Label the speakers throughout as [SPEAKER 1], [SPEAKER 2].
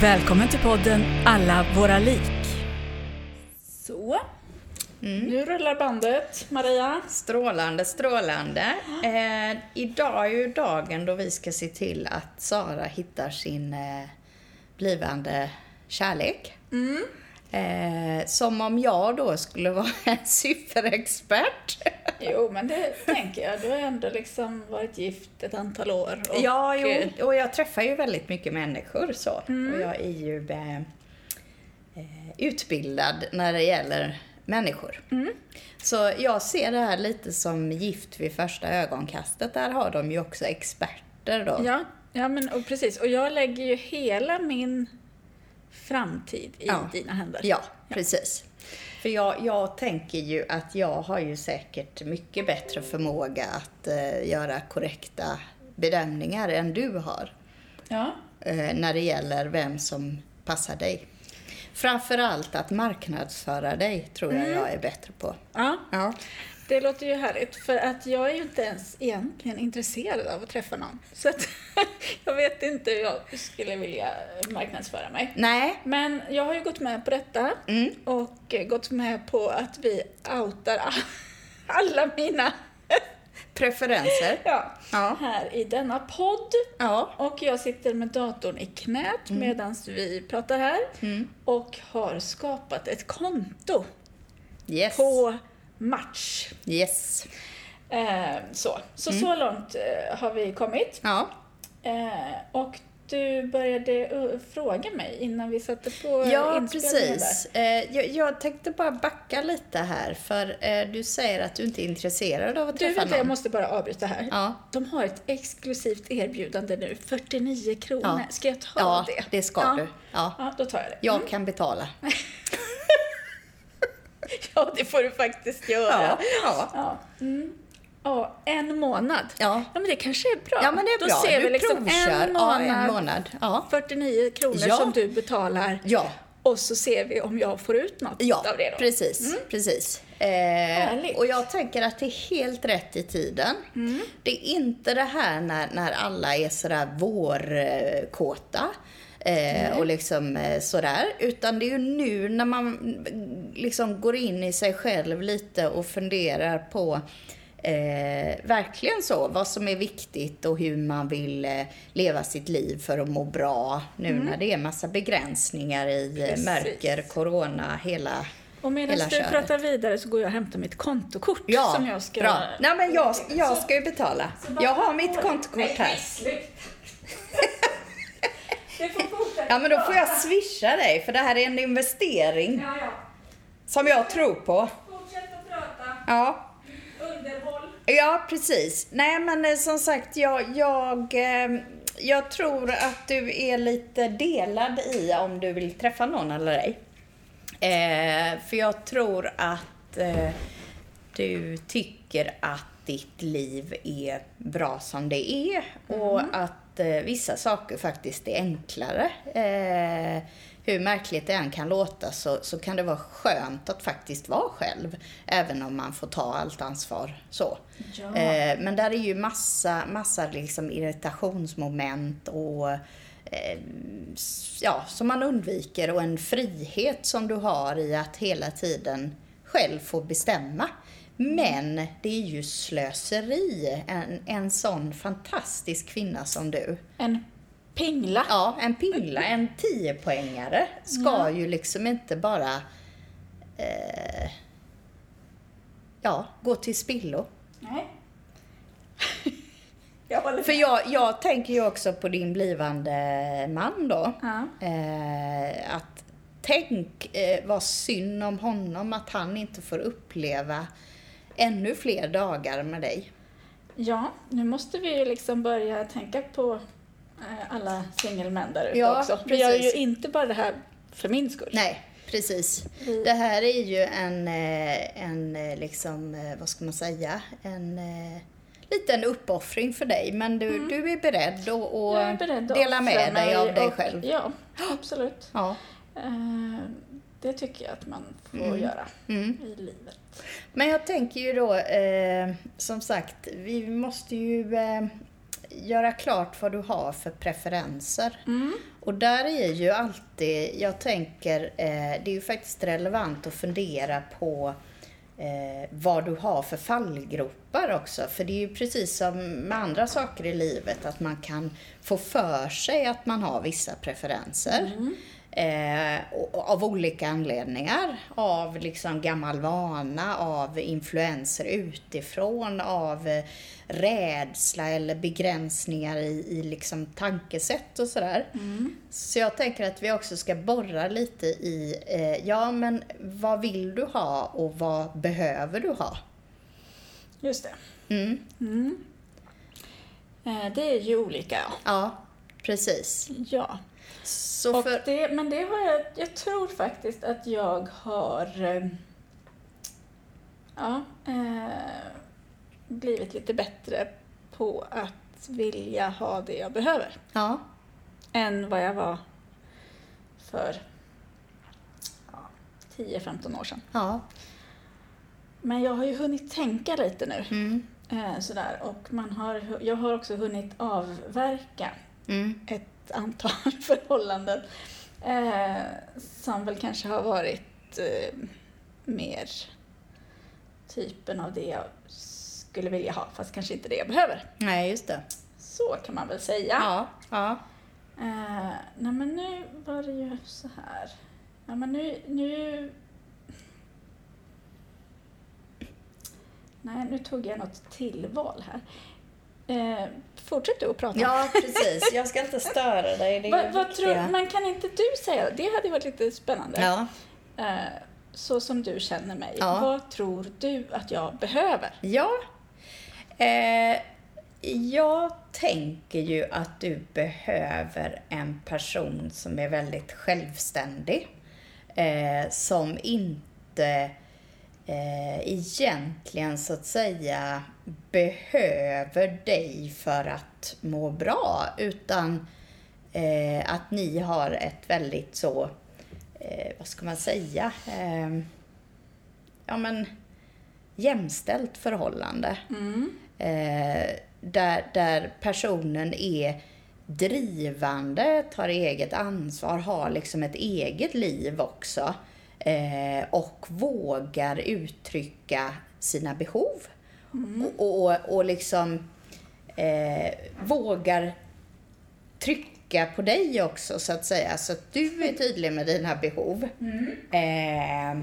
[SPEAKER 1] Välkommen till podden Alla våra lik. Så, nu rullar bandet. Maria?
[SPEAKER 2] Strålande, strålande. Eh, idag är ju dagen då vi ska se till att Sara hittar sin eh, blivande kärlek. Eh, som om jag då skulle vara en sifferexpert.
[SPEAKER 1] Jo, men det tänker jag. Du har ändå liksom varit gift ett antal år. Och,
[SPEAKER 2] ja, jo,
[SPEAKER 1] eh,
[SPEAKER 2] och jag träffar ju väldigt mycket människor så. Och jag är ju eh, eh, utbildad när det gäller människor. Så jag ser det här lite som gift vid första ögonkastet. Där har de ju också experter då.
[SPEAKER 1] Ja, ja men och precis. Och jag lägger ju hela min framtid i
[SPEAKER 2] Ja.
[SPEAKER 1] dina händer.
[SPEAKER 2] Ja, precis. För jag, jag tänker ju att jag har ju säkert mycket bättre förmåga att eh, göra korrekta bedömningar än du har.
[SPEAKER 1] Ja.
[SPEAKER 2] eh, när det gäller vem som passar dig. Framförallt att marknadsföra dig tror jag jag är bättre på.
[SPEAKER 1] ja.
[SPEAKER 2] Ja.
[SPEAKER 1] Det låter ju härligt, för att jag är ju inte ens egentligen intresserad av att träffa någon. Så att jag vet inte hur jag skulle vilja marknadsföra mig.
[SPEAKER 2] Nej,
[SPEAKER 1] Men jag har ju gått med på detta
[SPEAKER 2] Mm.
[SPEAKER 1] och gått med på att vi outar alla mina
[SPEAKER 2] preferenser.
[SPEAKER 1] ja,
[SPEAKER 2] Ja.
[SPEAKER 1] här i denna podd.
[SPEAKER 2] Ja.
[SPEAKER 1] Och jag sitter med datorn i knät
[SPEAKER 2] Mm.
[SPEAKER 1] medan vi pratar här och har skapat ett konto
[SPEAKER 2] Yes.
[SPEAKER 1] på Match.
[SPEAKER 2] Yes.
[SPEAKER 1] Eh, så så,
[SPEAKER 2] Mm.
[SPEAKER 1] så långt eh, har vi kommit.
[SPEAKER 2] Ja.
[SPEAKER 1] Eh, och du började uh, fråga mig innan vi satte på
[SPEAKER 2] Ja, precis. Eh, jag, jag tänkte bara backa lite här, för eh, du säger att du inte är intresserad av att
[SPEAKER 1] Du,
[SPEAKER 2] träffa
[SPEAKER 1] vänta, jag
[SPEAKER 2] någon.
[SPEAKER 1] måste bara avbryta här.
[SPEAKER 2] Ja.
[SPEAKER 1] De har ett exklusivt erbjudande nu, 49 kronor.
[SPEAKER 2] Ja.
[SPEAKER 1] Ska jag ta
[SPEAKER 2] Ja,
[SPEAKER 1] det?
[SPEAKER 2] det ska
[SPEAKER 1] ja.
[SPEAKER 2] du. Ja.
[SPEAKER 1] Ja, då tar jag det.
[SPEAKER 2] Jag kan betala.
[SPEAKER 1] Ja, det får du faktiskt göra.
[SPEAKER 2] Ja. Ja.
[SPEAKER 1] Ja. Mm. Ja, en månad.
[SPEAKER 2] Ja.
[SPEAKER 1] ja, men det kanske är bra.
[SPEAKER 2] Ja, men det är
[SPEAKER 1] Då
[SPEAKER 2] bra.
[SPEAKER 1] ser
[SPEAKER 2] Du
[SPEAKER 1] vi liksom
[SPEAKER 2] provkör.
[SPEAKER 1] en
[SPEAKER 2] Ja,
[SPEAKER 1] månad,
[SPEAKER 2] en månad. Ja.
[SPEAKER 1] 49 kronor
[SPEAKER 2] Ja.
[SPEAKER 1] som du betalar.
[SPEAKER 2] Ja.
[SPEAKER 1] Och så ser vi om jag får ut något
[SPEAKER 2] Ja,
[SPEAKER 1] av det då.
[SPEAKER 2] precis. precis. Eh, och jag tänker att det är helt rätt i tiden. Det är inte det här när, när alla är sådär vårkåta. Eh, och liksom eh, sådär. Utan det är ju nu när man mm, liksom går in i sig själv lite och funderar på Eh, verkligen så, vad som är viktigt och hur man vill eh, leva sitt liv för att må bra nu när det är massa begränsningar i eh,
[SPEAKER 1] Precis.
[SPEAKER 2] mörker, corona, hela
[SPEAKER 1] Och medan
[SPEAKER 2] hela
[SPEAKER 1] du
[SPEAKER 2] köret.
[SPEAKER 1] pratar vidare så går jag och hämtar mitt kontokort
[SPEAKER 2] Ja,
[SPEAKER 1] som jag ska...
[SPEAKER 2] bra. Nej, men jag, jag ska ju betala. Jag har mitt kontokort här.
[SPEAKER 1] Du får fortsätta
[SPEAKER 2] Ja, men då får jag swisha dig, för det här är en investering
[SPEAKER 1] Ja, ja.
[SPEAKER 2] som jag tror på.
[SPEAKER 1] Fortsätt att prata.
[SPEAKER 2] Ja,
[SPEAKER 1] Underhåll.
[SPEAKER 2] ja precis. Nej, men eh, som sagt, jag, jag, eh, jag tror att du är lite delad i om du vill träffa någon eller ej. Eh, för jag tror att eh, du tycker att ditt liv är bra som det är och att eh, vissa saker faktiskt är enklare. Eh, hur märkligt det än kan låta så, så kan det vara skönt att faktiskt vara själv, även om man får ta allt ansvar. så.
[SPEAKER 1] Ja.
[SPEAKER 2] Eh, men där är ju massa, massa liksom irritationsmoment och eh, ja, som man undviker och en frihet som du har i att hela tiden själv få bestämma. Men det är ju slöseri, en, en sån fantastisk kvinna som du.
[SPEAKER 1] En pingla.
[SPEAKER 2] Ja, en pingla, en tiopoängare ska ju liksom inte bara eh, ja, gå till spillo.
[SPEAKER 1] Nej. jag
[SPEAKER 2] För jag, jag tänker ju också på din blivande man då.
[SPEAKER 1] Ja.
[SPEAKER 2] Eh, att tänk eh, vad synd om honom att han inte får uppleva ännu fler dagar med dig.
[SPEAKER 1] Ja, nu måste vi ju liksom börja tänka på eh, alla singelmän där ute
[SPEAKER 2] Ja,
[SPEAKER 1] också. Vi gör ju
[SPEAKER 2] precis.
[SPEAKER 1] inte bara det här för min skull.
[SPEAKER 2] Nej, precis.
[SPEAKER 1] Vi-
[SPEAKER 2] Det här är ju en, eh, en eh, liksom, vad ska man säga, en liten uppoffring för dig. Men du, du är beredd att att
[SPEAKER 1] beredd
[SPEAKER 2] dela med dig av dig
[SPEAKER 1] och-
[SPEAKER 2] själv.
[SPEAKER 1] Ja, absolut.
[SPEAKER 2] Ja.
[SPEAKER 1] Det tycker jag att man får
[SPEAKER 2] Mm.
[SPEAKER 1] göra
[SPEAKER 2] Mm.
[SPEAKER 1] i livet.
[SPEAKER 2] Men jag tänker ju då, eh, som sagt, vi måste ju eh, göra klart vad du har för preferenser.
[SPEAKER 1] Mm.
[SPEAKER 2] Och där är ju alltid, jag tänker, eh, det är ju faktiskt relevant att fundera på eh, vad du har för fallgropar också. För det är ju precis som med andra saker i livet, att man kan få för sig att man har vissa preferenser. Eh, av olika anledningar. Av liksom gammal vana, av influenser utifrån, av eh, rädsla eller begränsningar i, i liksom tankesätt och sådär. Så jag tänker att vi också ska borra lite i, eh, ja men vad vill du ha och vad behöver du ha?
[SPEAKER 1] Just det.
[SPEAKER 2] Mm.
[SPEAKER 1] Mm. Eh, Det är ju olika.
[SPEAKER 2] Ja, precis.
[SPEAKER 1] Ja.
[SPEAKER 2] Så för...
[SPEAKER 1] det, men det har jag, jag tror faktiskt att jag har eh, ja, eh, blivit lite bättre på att vilja ha det jag behöver
[SPEAKER 2] Ja,
[SPEAKER 1] än vad jag var för ja, 10-15 år sedan.
[SPEAKER 2] ja.
[SPEAKER 1] Men jag har ju hunnit tänka lite nu.
[SPEAKER 2] Mm.
[SPEAKER 1] Eh, sådär. Och man har, jag har också hunnit avverka
[SPEAKER 2] Mm.
[SPEAKER 1] ett antal förhållanden eh, som väl kanske har varit eh, mer typen av det jag skulle vilja ha, fast kanske inte det jag behöver.
[SPEAKER 2] Nej, just det.
[SPEAKER 1] Så kan man väl säga.
[SPEAKER 2] Ja, ja.
[SPEAKER 1] Eh, nej men nu var det ju så här. Ja men nu, nu... Nej, nu tog jag något tillval här. Eh, fortsätt du att prata.
[SPEAKER 2] Ja, precis. Jag ska inte störa dig. Det är
[SPEAKER 1] vad
[SPEAKER 2] viktiga.
[SPEAKER 1] tror, men kan inte du säga, det hade varit lite spännande.
[SPEAKER 2] Ja,
[SPEAKER 1] Eh, så som du känner mig.
[SPEAKER 2] Ja.
[SPEAKER 1] Vad tror du att jag behöver?
[SPEAKER 2] ja. Eh, jag tänker ju att du behöver en person som är väldigt självständig. Eh, som inte eh, egentligen så att säga behöver dig för att må bra. Utan eh, att ni har ett väldigt så, eh, vad ska man säga, eh, ja men jämställt förhållande. Eh, där, där personen är drivande, tar eget ansvar, har liksom ett eget liv också. Eh, och vågar uttrycka sina behov. Och, och, och liksom eh, vågar trycka på dig också så att säga. Så att du är tydlig med dina behov. Eh,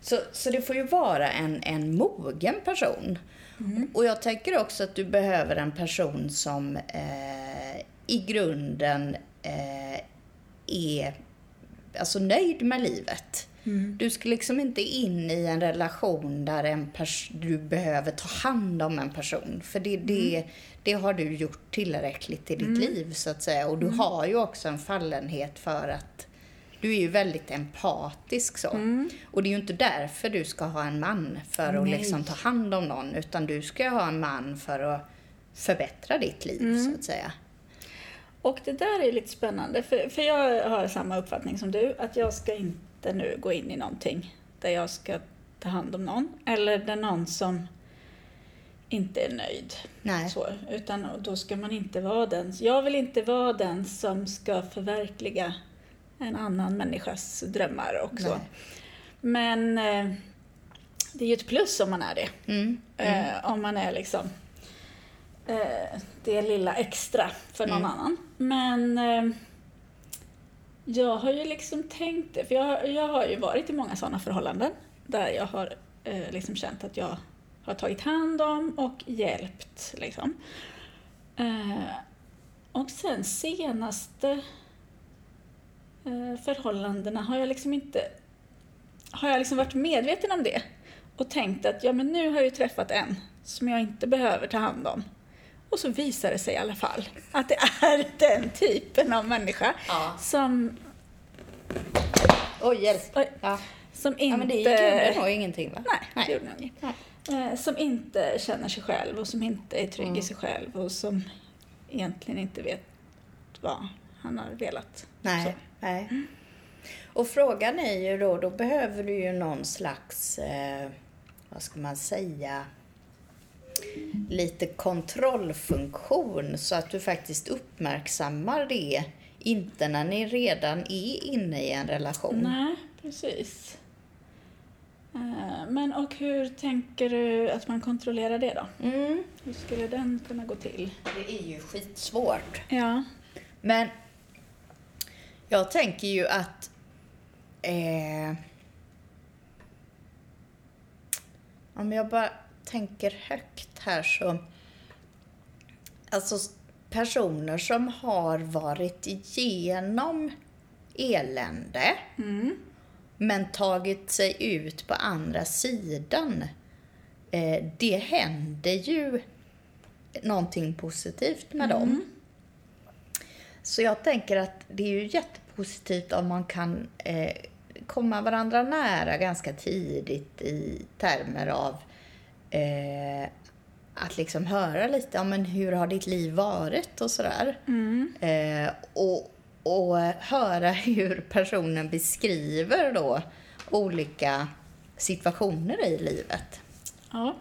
[SPEAKER 2] så, så det får ju vara en, en mogen person. Och jag tänker också att du behöver en person som eh, i grunden eh, är alltså, nöjd med livet. Du ska liksom inte in i en relation där en du behöver ta hand om en person. För det, det, det har du gjort tillräckligt i ditt liv så att säga. Och du har ju också en fallenhet för att du är ju väldigt empatisk så. Och det är ju inte därför du ska ha en man för att
[SPEAKER 1] Nej.
[SPEAKER 2] liksom ta hand om någon. Utan du ska ha en man för att förbättra ditt liv så att säga.
[SPEAKER 1] Och det där är lite spännande, för, för jag har samma uppfattning som du, att jag ska inte nu gå in i någonting där jag ska ta hand om någon, eller där någon som inte är nöjd.
[SPEAKER 2] Nej.
[SPEAKER 1] Så, utan då ska man inte vara den, jag vill inte vara den som ska förverkliga en annan människas drömmar och så.
[SPEAKER 2] Nej.
[SPEAKER 1] Men eh, det är ju ett plus om man är det.
[SPEAKER 2] Mm.
[SPEAKER 1] Eh, om man är liksom eh, det lilla extra för någon
[SPEAKER 2] Mm.
[SPEAKER 1] annan. Men jag har ju liksom tänkt det, för jag, jag har ju varit i många sådana förhållanden där jag har eh, liksom känt att jag har tagit hand om och hjälpt. Liksom. Eh, och sen senaste eh, förhållandena har jag liksom inte har jag liksom varit medveten om det och tänkt att ja, men nu har jag ju träffat en som jag inte behöver ta hand om. Och så visar det sig i alla fall att det är den typen av människa
[SPEAKER 2] Ja.
[SPEAKER 1] som,
[SPEAKER 2] Oj, hjälp.
[SPEAKER 1] Oj.
[SPEAKER 2] Ja.
[SPEAKER 1] som inte...
[SPEAKER 2] ja, men det gjorde nog ingenting va?
[SPEAKER 1] Nej, det gjorde nog inget. Eh, som inte känner sig själv och som inte är trygg
[SPEAKER 2] Mm.
[SPEAKER 1] i sig själv och som egentligen inte vet vad han har velat.
[SPEAKER 2] Nej.
[SPEAKER 1] Så.
[SPEAKER 2] nej. Och frågan är ju då, då behöver du ju någon slags, eh, vad ska man säga, lite kontrollfunktion så att du faktiskt uppmärksammar det. Inte när ni redan är inne i en relation.
[SPEAKER 1] Nej, precis. Eh, Men och hur tänker du att man kontrollerar det då?
[SPEAKER 2] Mm.
[SPEAKER 1] Hur skulle den kunna gå till?
[SPEAKER 2] Det är ju skitsvårt.
[SPEAKER 1] Ja.
[SPEAKER 2] Men jag tänker ju att eh, om jag bara tänker högt här så alltså personer som har varit igenom elände
[SPEAKER 1] Mm.
[SPEAKER 2] men tagit sig ut på andra sidan. Eh, det händer ju någonting positivt med dem. Så jag tänker att det är ju jättepositivt om man kan eh, komma varandra nära ganska tidigt i termer av eh, att liksom höra lite om men hur har ditt liv varit och sådär.
[SPEAKER 1] Mm.
[SPEAKER 2] Eh, och, och höra hur personen beskriver då olika situationer i livet.
[SPEAKER 1] Ja.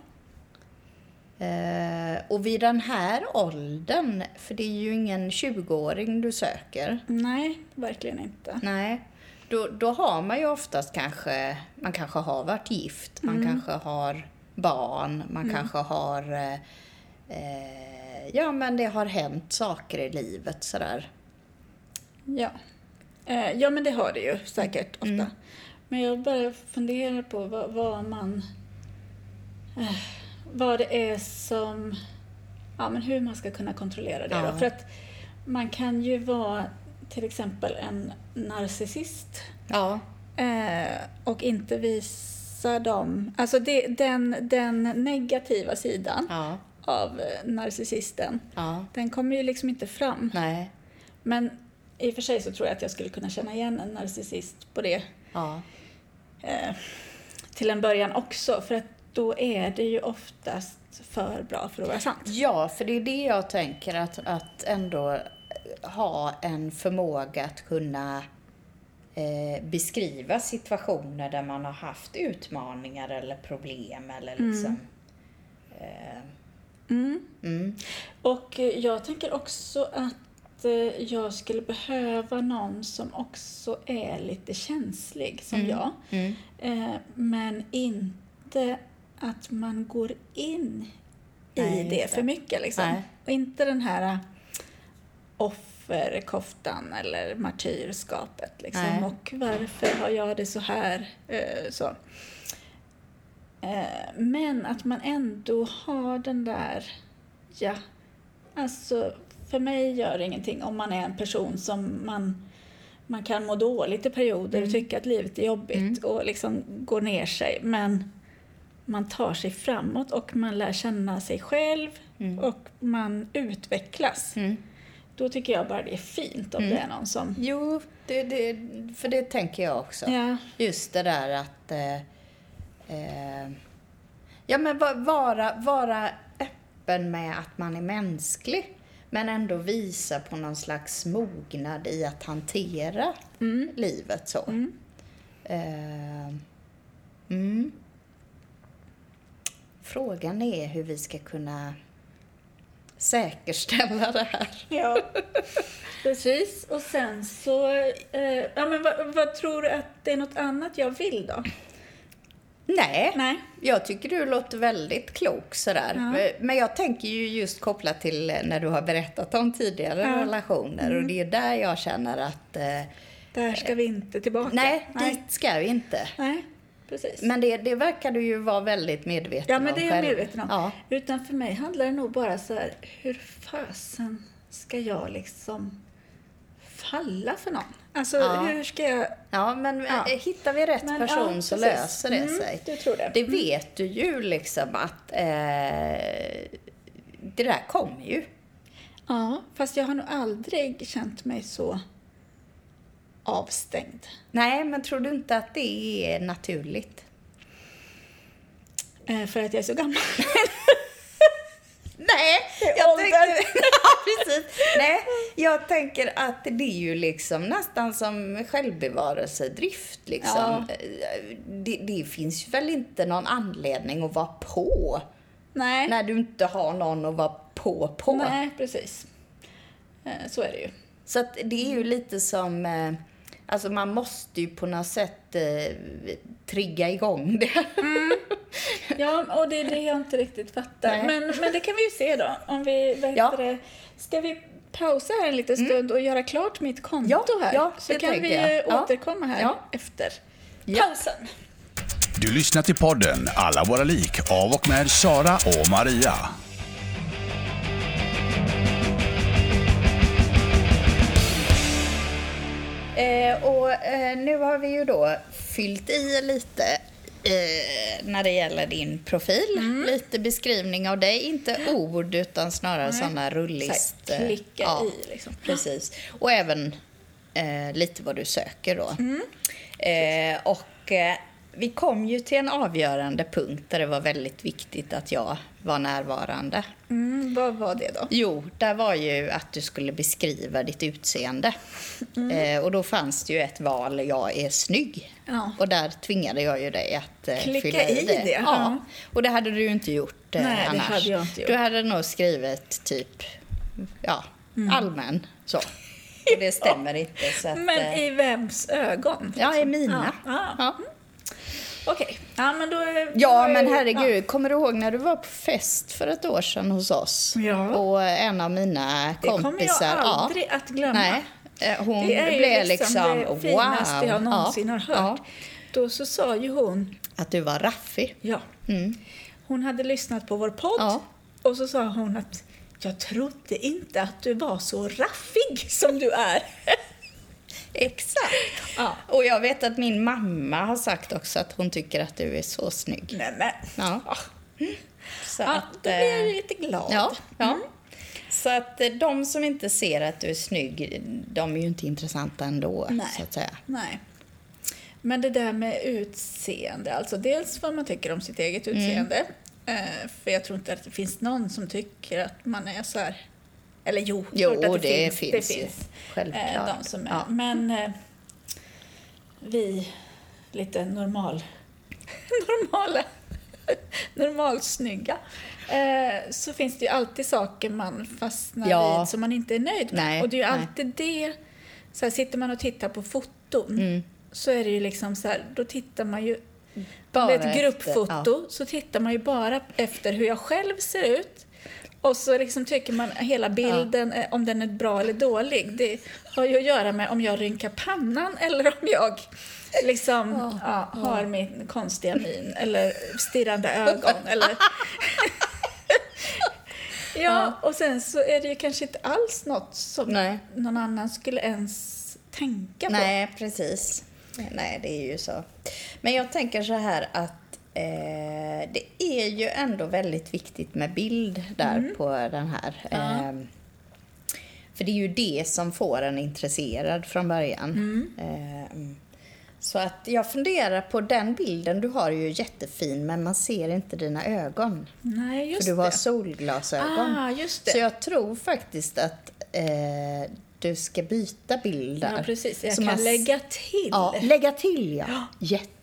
[SPEAKER 2] Eh, och vid den här åldern, för det är ju ingen 20-åring du söker,
[SPEAKER 1] Nej, verkligen inte.
[SPEAKER 2] nej, då, då har man ju oftast kanske, man kanske har varit gift, man kanske har barn, man kanske har, eh, eh, ja men det har hänt saker i livet sådär.
[SPEAKER 1] Ja. Eh, ja, men det har det ju säkert ofta.
[SPEAKER 2] Mm.
[SPEAKER 1] Men jag bara funderar på vad, vad man... Eh, vad det är som... Ja, men hur man ska kunna kontrollera det
[SPEAKER 2] Ja.
[SPEAKER 1] då. För att man kan ju vara till exempel en narcissist
[SPEAKER 2] Ja,
[SPEAKER 1] eh, och inte visa dem... Alltså det, den, den negativa sidan
[SPEAKER 2] ja,
[SPEAKER 1] av eh, narcissisten,
[SPEAKER 2] ja,
[SPEAKER 1] den kommer ju liksom inte fram.
[SPEAKER 2] nej,
[SPEAKER 1] Men i och för sig så tror jag att jag skulle kunna känna igen en narcissist på det
[SPEAKER 2] ja,
[SPEAKER 1] eh, till en början också. För att då är det ju oftast för bra för att vara sant.
[SPEAKER 2] Ja, för det är det jag tänker att, att ändå ha en förmåga att kunna eh, beskriva situationer där man har haft utmaningar eller problem eller liksom... Eh,
[SPEAKER 1] Mm.
[SPEAKER 2] mm,
[SPEAKER 1] Och eh, jag tänker också att eh, jag skulle behöva någon som också är lite känslig som
[SPEAKER 2] Mm.
[SPEAKER 1] jag.
[SPEAKER 2] mm,
[SPEAKER 1] Eh, men inte att man går in i
[SPEAKER 2] Nej,
[SPEAKER 1] det för mycket. Liksom.
[SPEAKER 2] Nej.
[SPEAKER 1] Och inte den här eh, offerkoftan eller martyrskapet. Liksom.
[SPEAKER 2] Nej.
[SPEAKER 1] Och varför har jag det så här? Eh, så. Eh, men att man ändå har den där, ja, alltså för mig gör det ingenting om man är en person som man man kan må dåligt i perioder och tycka att livet är jobbigt och liksom går ner sig. Men man tar sig framåt och man lär känna sig själv och man utvecklas.
[SPEAKER 2] mm.
[SPEAKER 1] Då tycker jag bara det är fint om det är någon som...
[SPEAKER 2] Jo, det, det, för det tänker jag också.
[SPEAKER 1] Ja,
[SPEAKER 2] Just det där att... Eh, eh, ja, men va- vara, vara öppen med att man är mänsklig. Men ändå visa på någon slags mognad i att hantera livet så.
[SPEAKER 1] Mm.
[SPEAKER 2] Eh, mm. Frågan är hur vi ska kunna säkerställa det här.
[SPEAKER 1] ja. precis. Och sen så... Eh, ja, men vad, vad tror du att det är något annat jag vill då?
[SPEAKER 2] Nej,
[SPEAKER 1] Nej.
[SPEAKER 2] Jag tycker du låter väldigt klok sådär.
[SPEAKER 1] Ja.
[SPEAKER 2] Men jag tänker ju just kopplat till när du har berättat om tidigare
[SPEAKER 1] Ja.
[SPEAKER 2] relationer och det är där jag känner att eh,
[SPEAKER 1] Där ska vi inte tillbaka.
[SPEAKER 2] nej,
[SPEAKER 1] Nej.
[SPEAKER 2] dit ska vi inte.
[SPEAKER 1] Nej, precis.
[SPEAKER 2] Men det, det verkar du ju vara väldigt medveten
[SPEAKER 1] Ja,
[SPEAKER 2] om
[SPEAKER 1] men det är jag medveten om.
[SPEAKER 2] Ja.
[SPEAKER 1] Utan för mig handlar det nog bara så här, hur fasen ska jag liksom falla för någon? Alltså,
[SPEAKER 2] Ja.
[SPEAKER 1] hur ska jag...
[SPEAKER 2] ja, men
[SPEAKER 1] Ja.
[SPEAKER 2] eh, hittar vi rätt
[SPEAKER 1] Men,
[SPEAKER 2] person
[SPEAKER 1] ja,
[SPEAKER 2] så löser det
[SPEAKER 1] Mm,
[SPEAKER 2] sig.
[SPEAKER 1] du tror det.
[SPEAKER 2] Det vet du ju liksom att eh, det där kommer ju.
[SPEAKER 1] Ja, fast jag har nog aldrig känt mig så avstängd.
[SPEAKER 2] Nej, men tror du inte att det är naturligt?
[SPEAKER 1] Eh, för att jag är så gammal.
[SPEAKER 2] Nej, jag tänker, ja, precis. Nej, jag tänker att det är ju liksom nästan som självbevarelsedrift. Liksom. Det, det finns väl inte någon anledning att vara på
[SPEAKER 1] Nej.
[SPEAKER 2] när du inte har någon att vara på på.
[SPEAKER 1] Nej, precis. Eh, Så är det ju.
[SPEAKER 2] Så att det är ju lite som, eh, alltså man måste ju på något sätt eh, trigga igång det.
[SPEAKER 1] Ja, och det är det jag inte riktigt fattar. Men, men det kan vi ju se då. Om vi, vad
[SPEAKER 2] Ja.
[SPEAKER 1] det, ska vi pausa här en liten stund och göra klart mitt konto
[SPEAKER 2] Ja,
[SPEAKER 1] här?
[SPEAKER 2] ja,
[SPEAKER 1] Så kan vi
[SPEAKER 2] jag.
[SPEAKER 1] återkomma här
[SPEAKER 2] Ja.
[SPEAKER 1] efter pausen.
[SPEAKER 3] Du lyssnar till podden Alla våra lik av och med Sara och Maria.
[SPEAKER 2] Eh, eh, nu har vi ju då fyllt i lite eh, när det gäller din profil. Lite beskrivning av dig, inte ord utan snarare
[SPEAKER 1] Nej.
[SPEAKER 2] sådana rullist.
[SPEAKER 1] Så här, klicka
[SPEAKER 2] ja,
[SPEAKER 1] i, liksom.
[SPEAKER 2] Precis. Och även eh, lite vad du söker då. Eh, och eh, vi kom ju till en avgörande punkt där det var väldigt viktigt att jag var närvarande.
[SPEAKER 1] Mm, vad var det då?
[SPEAKER 2] Jo, där var ju att du skulle beskriva ditt utseende. Eh, och då fanns det ju ett val, jag är snygg.
[SPEAKER 1] Ja.
[SPEAKER 2] Och där tvingade jag ju dig att eh,
[SPEAKER 1] Klicka
[SPEAKER 2] fylla i
[SPEAKER 1] i
[SPEAKER 2] det.
[SPEAKER 1] det,
[SPEAKER 2] Ja.
[SPEAKER 1] ja.
[SPEAKER 2] Och det hade du ju inte gjort eh,
[SPEAKER 1] Nej, det
[SPEAKER 2] annars.
[SPEAKER 1] hade jag inte gjort.
[SPEAKER 2] Du hade nog skrivit typ, ja,
[SPEAKER 1] Mm.
[SPEAKER 2] allmän så. Och det stämmer inte. Så att,
[SPEAKER 1] Men
[SPEAKER 2] eh,
[SPEAKER 1] i vems ögon?
[SPEAKER 2] Ja, i mina.
[SPEAKER 1] Ja, ja.
[SPEAKER 2] Ja.
[SPEAKER 1] Okej. Ja, men då... är-
[SPEAKER 2] Ja, men herregud. Kommer du ihåg när du var på fest för ett år sedan hos oss?
[SPEAKER 1] Ja.
[SPEAKER 2] Och en av mina
[SPEAKER 1] Det kommer
[SPEAKER 2] kompisar...
[SPEAKER 1] jag
[SPEAKER 2] ja.
[SPEAKER 1] aldrig att glömma.
[SPEAKER 2] Nej, eh, hon
[SPEAKER 1] Det är
[SPEAKER 2] blev
[SPEAKER 1] liksom,
[SPEAKER 2] liksom,
[SPEAKER 1] det finaste
[SPEAKER 2] wow.
[SPEAKER 1] jag någonsin
[SPEAKER 2] ja,
[SPEAKER 1] har hört. Då så sa ju hon,
[SPEAKER 2] Ja, att du var raffig.
[SPEAKER 1] ja,
[SPEAKER 2] Mm.
[SPEAKER 1] hon hade lyssnat på vår podd
[SPEAKER 2] Ja.
[SPEAKER 1] och så sa hon att jag trodde inte att du var så raffig som du är.
[SPEAKER 2] Exakt.
[SPEAKER 1] Ja.
[SPEAKER 2] Och jag vet att min mamma har sagt också att hon tycker att du är så snygg.
[SPEAKER 1] Nej, men.
[SPEAKER 2] Ja. Så
[SPEAKER 1] Ja,
[SPEAKER 2] att,
[SPEAKER 1] då blir jag
[SPEAKER 2] eh,
[SPEAKER 1] lite glad.
[SPEAKER 2] Ja, ja.
[SPEAKER 1] Mm.
[SPEAKER 2] Så att eh, de som inte ser att du är snygg, de är ju inte intressanta ändå,
[SPEAKER 1] Nej.
[SPEAKER 2] så att säga.
[SPEAKER 1] Nej. Men det där med utseende, alltså dels vad man tycker om sitt eget
[SPEAKER 2] Mm.
[SPEAKER 1] utseende. Eh, för jag tror inte att det finns någon som tycker att man är så här... Eller jo,
[SPEAKER 2] Jo, det
[SPEAKER 1] det
[SPEAKER 2] finns.
[SPEAKER 1] Det finns
[SPEAKER 2] Självklart.
[SPEAKER 1] eh, de som är.
[SPEAKER 2] Ja.
[SPEAKER 1] Men eh, vi lite normal, normala, normalsnygga. Eh, så finns det ju alltid saker man fastnar
[SPEAKER 2] Ja.
[SPEAKER 1] vid som man inte är nöjd med.
[SPEAKER 2] Nej,
[SPEAKER 1] och det är ju alltid det. Så här, sitter man och tittar på foton
[SPEAKER 2] Mm.
[SPEAKER 1] så är det ju liksom så här, då tittar man ju
[SPEAKER 2] Bara
[SPEAKER 1] det är ett gruppfoto så tittar man ju bara efter hur jag själv ser ut. Och så liksom tycker man hela bilden, eh, om den är bra eller dålig. Det har ju att göra med om jag rynkar pannan eller om jag liksom ja, har min konstiga min eller stirrande ögon. eller... ja, och sen så är det ju kanske inte alls något som
[SPEAKER 2] Nej.
[SPEAKER 1] någon annan skulle ens tänka på.
[SPEAKER 2] Nej, precis. Nej, det är ju så. Men jag tänker så här att eh, det är ju ändå väldigt viktigt med bild där på den här.
[SPEAKER 1] Ja.
[SPEAKER 2] Eh, för det är ju det som får en intresserad från början.
[SPEAKER 1] Mm.
[SPEAKER 2] Eh, så att jag funderar på den bilden du har är ju jättefin men man ser inte dina ögon.
[SPEAKER 1] Nej, just
[SPEAKER 2] för du har
[SPEAKER 1] det.
[SPEAKER 2] solglasögon.
[SPEAKER 1] Ah, just det.
[SPEAKER 2] Så jag tror faktiskt att eh, du ska byta bild där.
[SPEAKER 1] Ja, precis. Jag
[SPEAKER 2] Så
[SPEAKER 1] kan
[SPEAKER 2] man-
[SPEAKER 1] lägga till.
[SPEAKER 2] Ja, lägga till ja.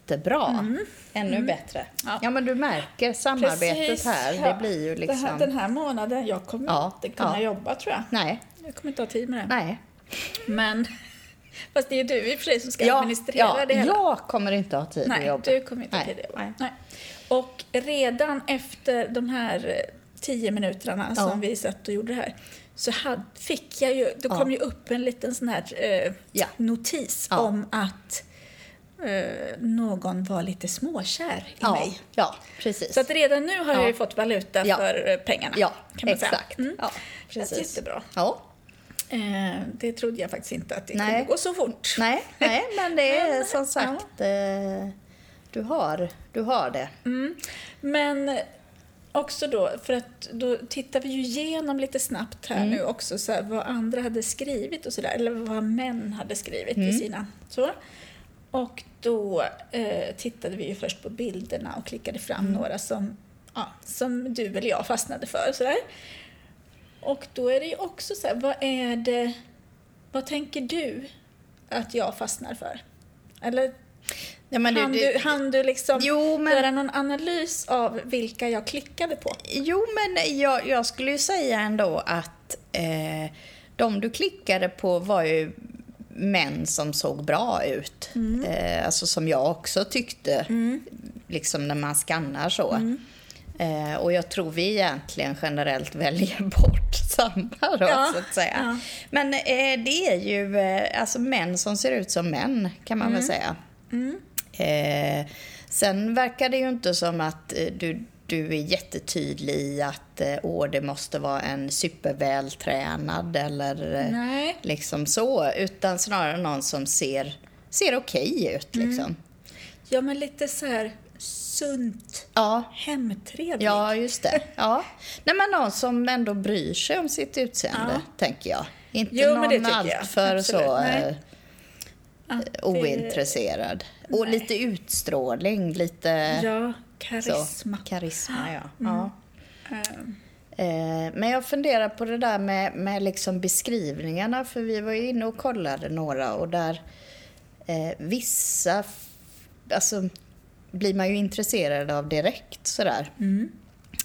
[SPEAKER 2] Jättebra. Ännu bättre.
[SPEAKER 1] Mm. Ja.
[SPEAKER 2] Ja. men du märker samarbetet
[SPEAKER 1] Precis,
[SPEAKER 2] här.
[SPEAKER 1] ja.
[SPEAKER 2] Det blir ju liksom...
[SPEAKER 1] Här, den här månaden, jag kommer
[SPEAKER 2] Ja,
[SPEAKER 1] inte kunna
[SPEAKER 2] ja.
[SPEAKER 1] jobba tror jag.
[SPEAKER 2] Nej,
[SPEAKER 1] Jag kommer inte ha tid med det.
[SPEAKER 2] nej.
[SPEAKER 1] Men, fast det är du i och för sig som ska
[SPEAKER 2] Ja,
[SPEAKER 1] administrera
[SPEAKER 2] ja,
[SPEAKER 1] det hela.
[SPEAKER 2] jag kommer inte ha tid att
[SPEAKER 1] Nej,
[SPEAKER 2] jobba.
[SPEAKER 1] du kommer inte ha
[SPEAKER 2] Nej,
[SPEAKER 1] tid att jobba.
[SPEAKER 2] nej.
[SPEAKER 1] Nej. Och redan efter de här eh, tio minuterna
[SPEAKER 2] Ja.
[SPEAKER 1] som vi satt och gjorde det här så hade, fick jag ju, då
[SPEAKER 2] Ja.
[SPEAKER 1] kom ju upp en liten sån här eh,
[SPEAKER 2] Ja.
[SPEAKER 1] notis
[SPEAKER 2] Ja.
[SPEAKER 1] om att eh, någon var lite småkär i
[SPEAKER 2] Ja,
[SPEAKER 1] mig.
[SPEAKER 2] ja, precis.
[SPEAKER 1] Så att redan nu har jag
[SPEAKER 2] Ja.
[SPEAKER 1] ju fått valuta
[SPEAKER 2] Ja.
[SPEAKER 1] för eh, pengarna.
[SPEAKER 2] ja,
[SPEAKER 1] kan man
[SPEAKER 2] exakt.
[SPEAKER 1] Säga. Mm.
[SPEAKER 2] Ja, precis.
[SPEAKER 1] jättebra.
[SPEAKER 2] Ja.
[SPEAKER 1] Eh, det trodde jag faktiskt inte att det
[SPEAKER 2] Nej.
[SPEAKER 1] kunde gå så fort.
[SPEAKER 2] Nej, nej, men det är
[SPEAKER 1] Men,
[SPEAKER 2] som sagt, eh, du, har, du har det.
[SPEAKER 1] Mm. Men också då, för att då tittar vi ju igenom lite snabbt här nu också så här, vad andra hade skrivit och sådär, eller vad män hade skrivit i sina. Så. Och då eh, tittade vi ju först på bilderna och klickade fram några som, ja, som du eller jag fastnade för. Sådär. Och då är det ju också så här, vad är det, vad tänker du att jag fastnar för? Eller
[SPEAKER 2] Ja, men
[SPEAKER 1] han, du, han du liksom
[SPEAKER 2] Jo, men-
[SPEAKER 1] göra någon analys av vilka jag klickade på?
[SPEAKER 2] Jo, men jag, jag skulle ju säga ändå att eh, de du klickade på var ju män som såg bra ut. Eh, alltså som jag också tyckte, liksom när man skannar så. Eh, och jag tror vi egentligen generellt väljer bort samma då,
[SPEAKER 1] Ja,
[SPEAKER 2] så att säga.
[SPEAKER 1] ja.
[SPEAKER 2] Men eh, det är ju eh, alltså män som ser ut som män, kan man väl säga. Eh, sen verkar det ju inte som att eh, du, du är jättetydlig i att eh, åh, det måste vara en supervältränad eller eh,
[SPEAKER 1] Nej.
[SPEAKER 2] liksom så. Utan snarare någon som ser, ser okej ut. Liksom.
[SPEAKER 1] Ja, men lite så här sunt,
[SPEAKER 2] Ja,
[SPEAKER 1] hemtrevlig.
[SPEAKER 2] ja, just det. Ja. Nej, men någon som ändå bryr sig om sitt utseende,
[SPEAKER 1] Ja.
[SPEAKER 2] tänker jag. Inte
[SPEAKER 1] Jo,
[SPEAKER 2] någon
[SPEAKER 1] det tycker jag.
[SPEAKER 2] allt för
[SPEAKER 1] Absolut.
[SPEAKER 2] så
[SPEAKER 1] Nej.
[SPEAKER 2] eh, ointresserad. Och
[SPEAKER 1] Nej.
[SPEAKER 2] lite utstrålning, lite
[SPEAKER 1] Ja,
[SPEAKER 2] så.
[SPEAKER 1] karisma.
[SPEAKER 2] Karisma, ja. ja.
[SPEAKER 1] Ehm,
[SPEAKER 2] Eh, Men jag funderar på det där med, med liksom beskrivningarna, för vi var ju inne och kollade några och där eh, vissa alltså, blir man ju intresserad av direkt sådär.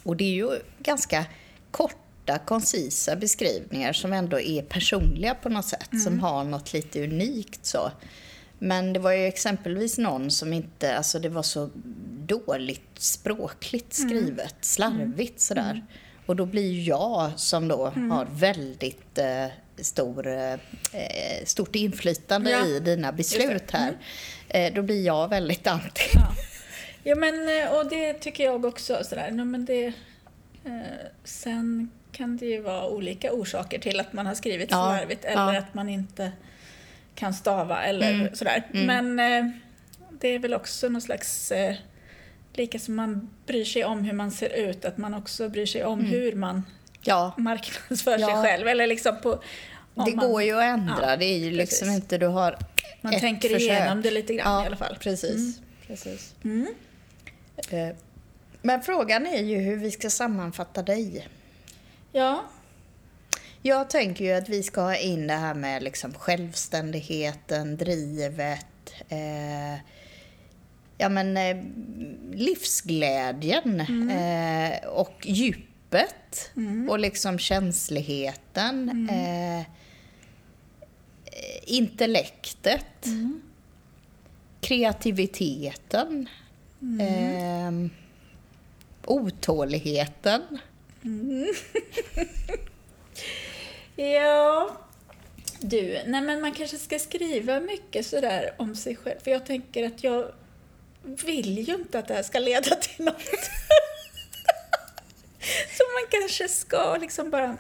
[SPEAKER 2] Och det är ju ganska korta, koncisa beskrivningar som ändå är personliga på något sätt, som har något lite unikt så. Men det var ju exempelvis någon som inte, alltså det var så dåligt språkligt skrivet, slarvigt sådär. Och då blir jag som då har väldigt eh, stor, eh, stort inflytande
[SPEAKER 1] Ja,
[SPEAKER 2] i dina beslut här, eh, då blir jag väldigt anti.
[SPEAKER 1] ja. ja, men eh, och det tycker jag också. Sådär. No, men det, eh, sen kan det ju vara olika orsaker till att man har skrivit
[SPEAKER 2] Ja,
[SPEAKER 1] slarvigt eller att man inte kan stava eller sådär. Men eh, det är väl också någon slags Lika som man bryr sig om hur man ser ut, att man också bryr sig om hur man
[SPEAKER 2] Ja,
[SPEAKER 1] marknadsför sig
[SPEAKER 2] Ja.
[SPEAKER 1] själv. Eller liksom på,
[SPEAKER 2] det
[SPEAKER 1] man,
[SPEAKER 2] går ju att ändra.
[SPEAKER 1] Ja,
[SPEAKER 2] det är ju liksom
[SPEAKER 1] precis.
[SPEAKER 2] inte, du har
[SPEAKER 1] Man
[SPEAKER 2] ett
[SPEAKER 1] tänker
[SPEAKER 2] försök.
[SPEAKER 1] igenom det lite grann
[SPEAKER 2] ja,
[SPEAKER 1] i alla fall.
[SPEAKER 2] Precis. precis.
[SPEAKER 1] Mm.
[SPEAKER 2] Eh, Men frågan är ju hur vi ska sammanfatta dig.
[SPEAKER 1] Ja,
[SPEAKER 2] Jag tänker ju att vi ska ha in det här med liksom självständigheten, drivet, eh, ja men eh, livsglädjen eh, och djupet och liksom känsligheten, eh, intellektet, kreativiteten, eh, otåligheten.
[SPEAKER 1] Ja. Du, nej men man kanske ska skriva mycket sådär om sig själv. För jag tänker att jag vill ju inte att det här ska leda till något. Så man kanske ska liksom bara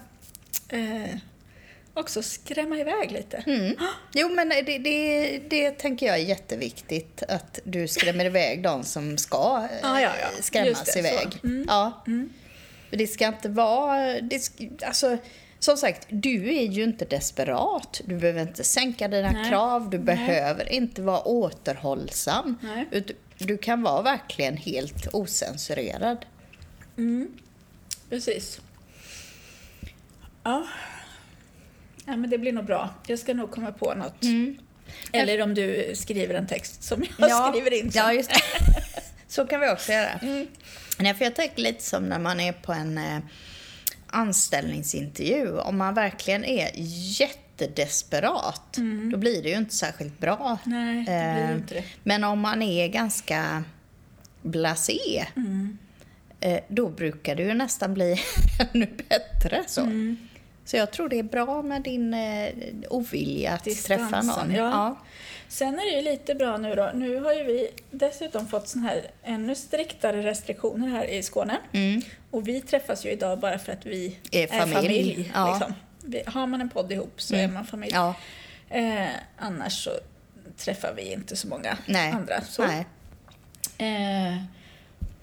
[SPEAKER 1] eh, också skrämma iväg lite.
[SPEAKER 2] Mm. Jo, men det, det, det tänker jag är jätteviktigt. Att du skrämmer iväg de som ska eh,
[SPEAKER 1] Ja, ja, ja.
[SPEAKER 2] skrämmas
[SPEAKER 1] Just det,
[SPEAKER 2] iväg.
[SPEAKER 1] Mm.
[SPEAKER 2] Ja. Men Det ska inte vara... Det, alltså, som sagt, du är ju inte desperat. Du behöver inte sänka dina
[SPEAKER 1] Nej.
[SPEAKER 2] krav. Du
[SPEAKER 1] Nej.
[SPEAKER 2] behöver inte vara återhållsam.
[SPEAKER 1] Nej.
[SPEAKER 2] Du kan vara verkligen helt osensurerad.
[SPEAKER 1] Precis. Ja. ja, men det blir nog bra. Jag ska nog komma på något. Eller om du skriver en text som jag skriver in sen.
[SPEAKER 2] Ja, just det. Så kan vi också göra. Nej, för jag tänker lite som när man är på en eh, anställningsintervju. Om man verkligen är jättedesperat, då blir det ju inte särskilt bra.
[SPEAKER 1] Nej, det blir
[SPEAKER 2] Eh,
[SPEAKER 1] inte det.
[SPEAKER 2] Men om man är ganska blasé,
[SPEAKER 1] Mm.
[SPEAKER 2] eh, då brukar det ju nästan bli ännu bättre. Så.
[SPEAKER 1] Mm.
[SPEAKER 2] så jag tror det är bra med din eh, ovilja att träffa
[SPEAKER 1] Distansen,
[SPEAKER 2] någon.
[SPEAKER 1] ja. Sen är det ju lite bra nu då. Nu har ju vi dessutom fått sån här ännu striktare restriktioner här i Skåne.
[SPEAKER 2] Mm.
[SPEAKER 1] Och vi träffas ju idag bara för att vi
[SPEAKER 2] Är
[SPEAKER 1] är
[SPEAKER 2] familj.
[SPEAKER 1] familj.
[SPEAKER 2] Ja.
[SPEAKER 1] liksom. vi, har man en podd ihop så
[SPEAKER 2] Mm.
[SPEAKER 1] är man familj.
[SPEAKER 2] Ja.
[SPEAKER 1] Eh, annars så träffar vi inte så många
[SPEAKER 2] Nej.
[SPEAKER 1] andra. Så.
[SPEAKER 2] Nej.
[SPEAKER 1] Eh,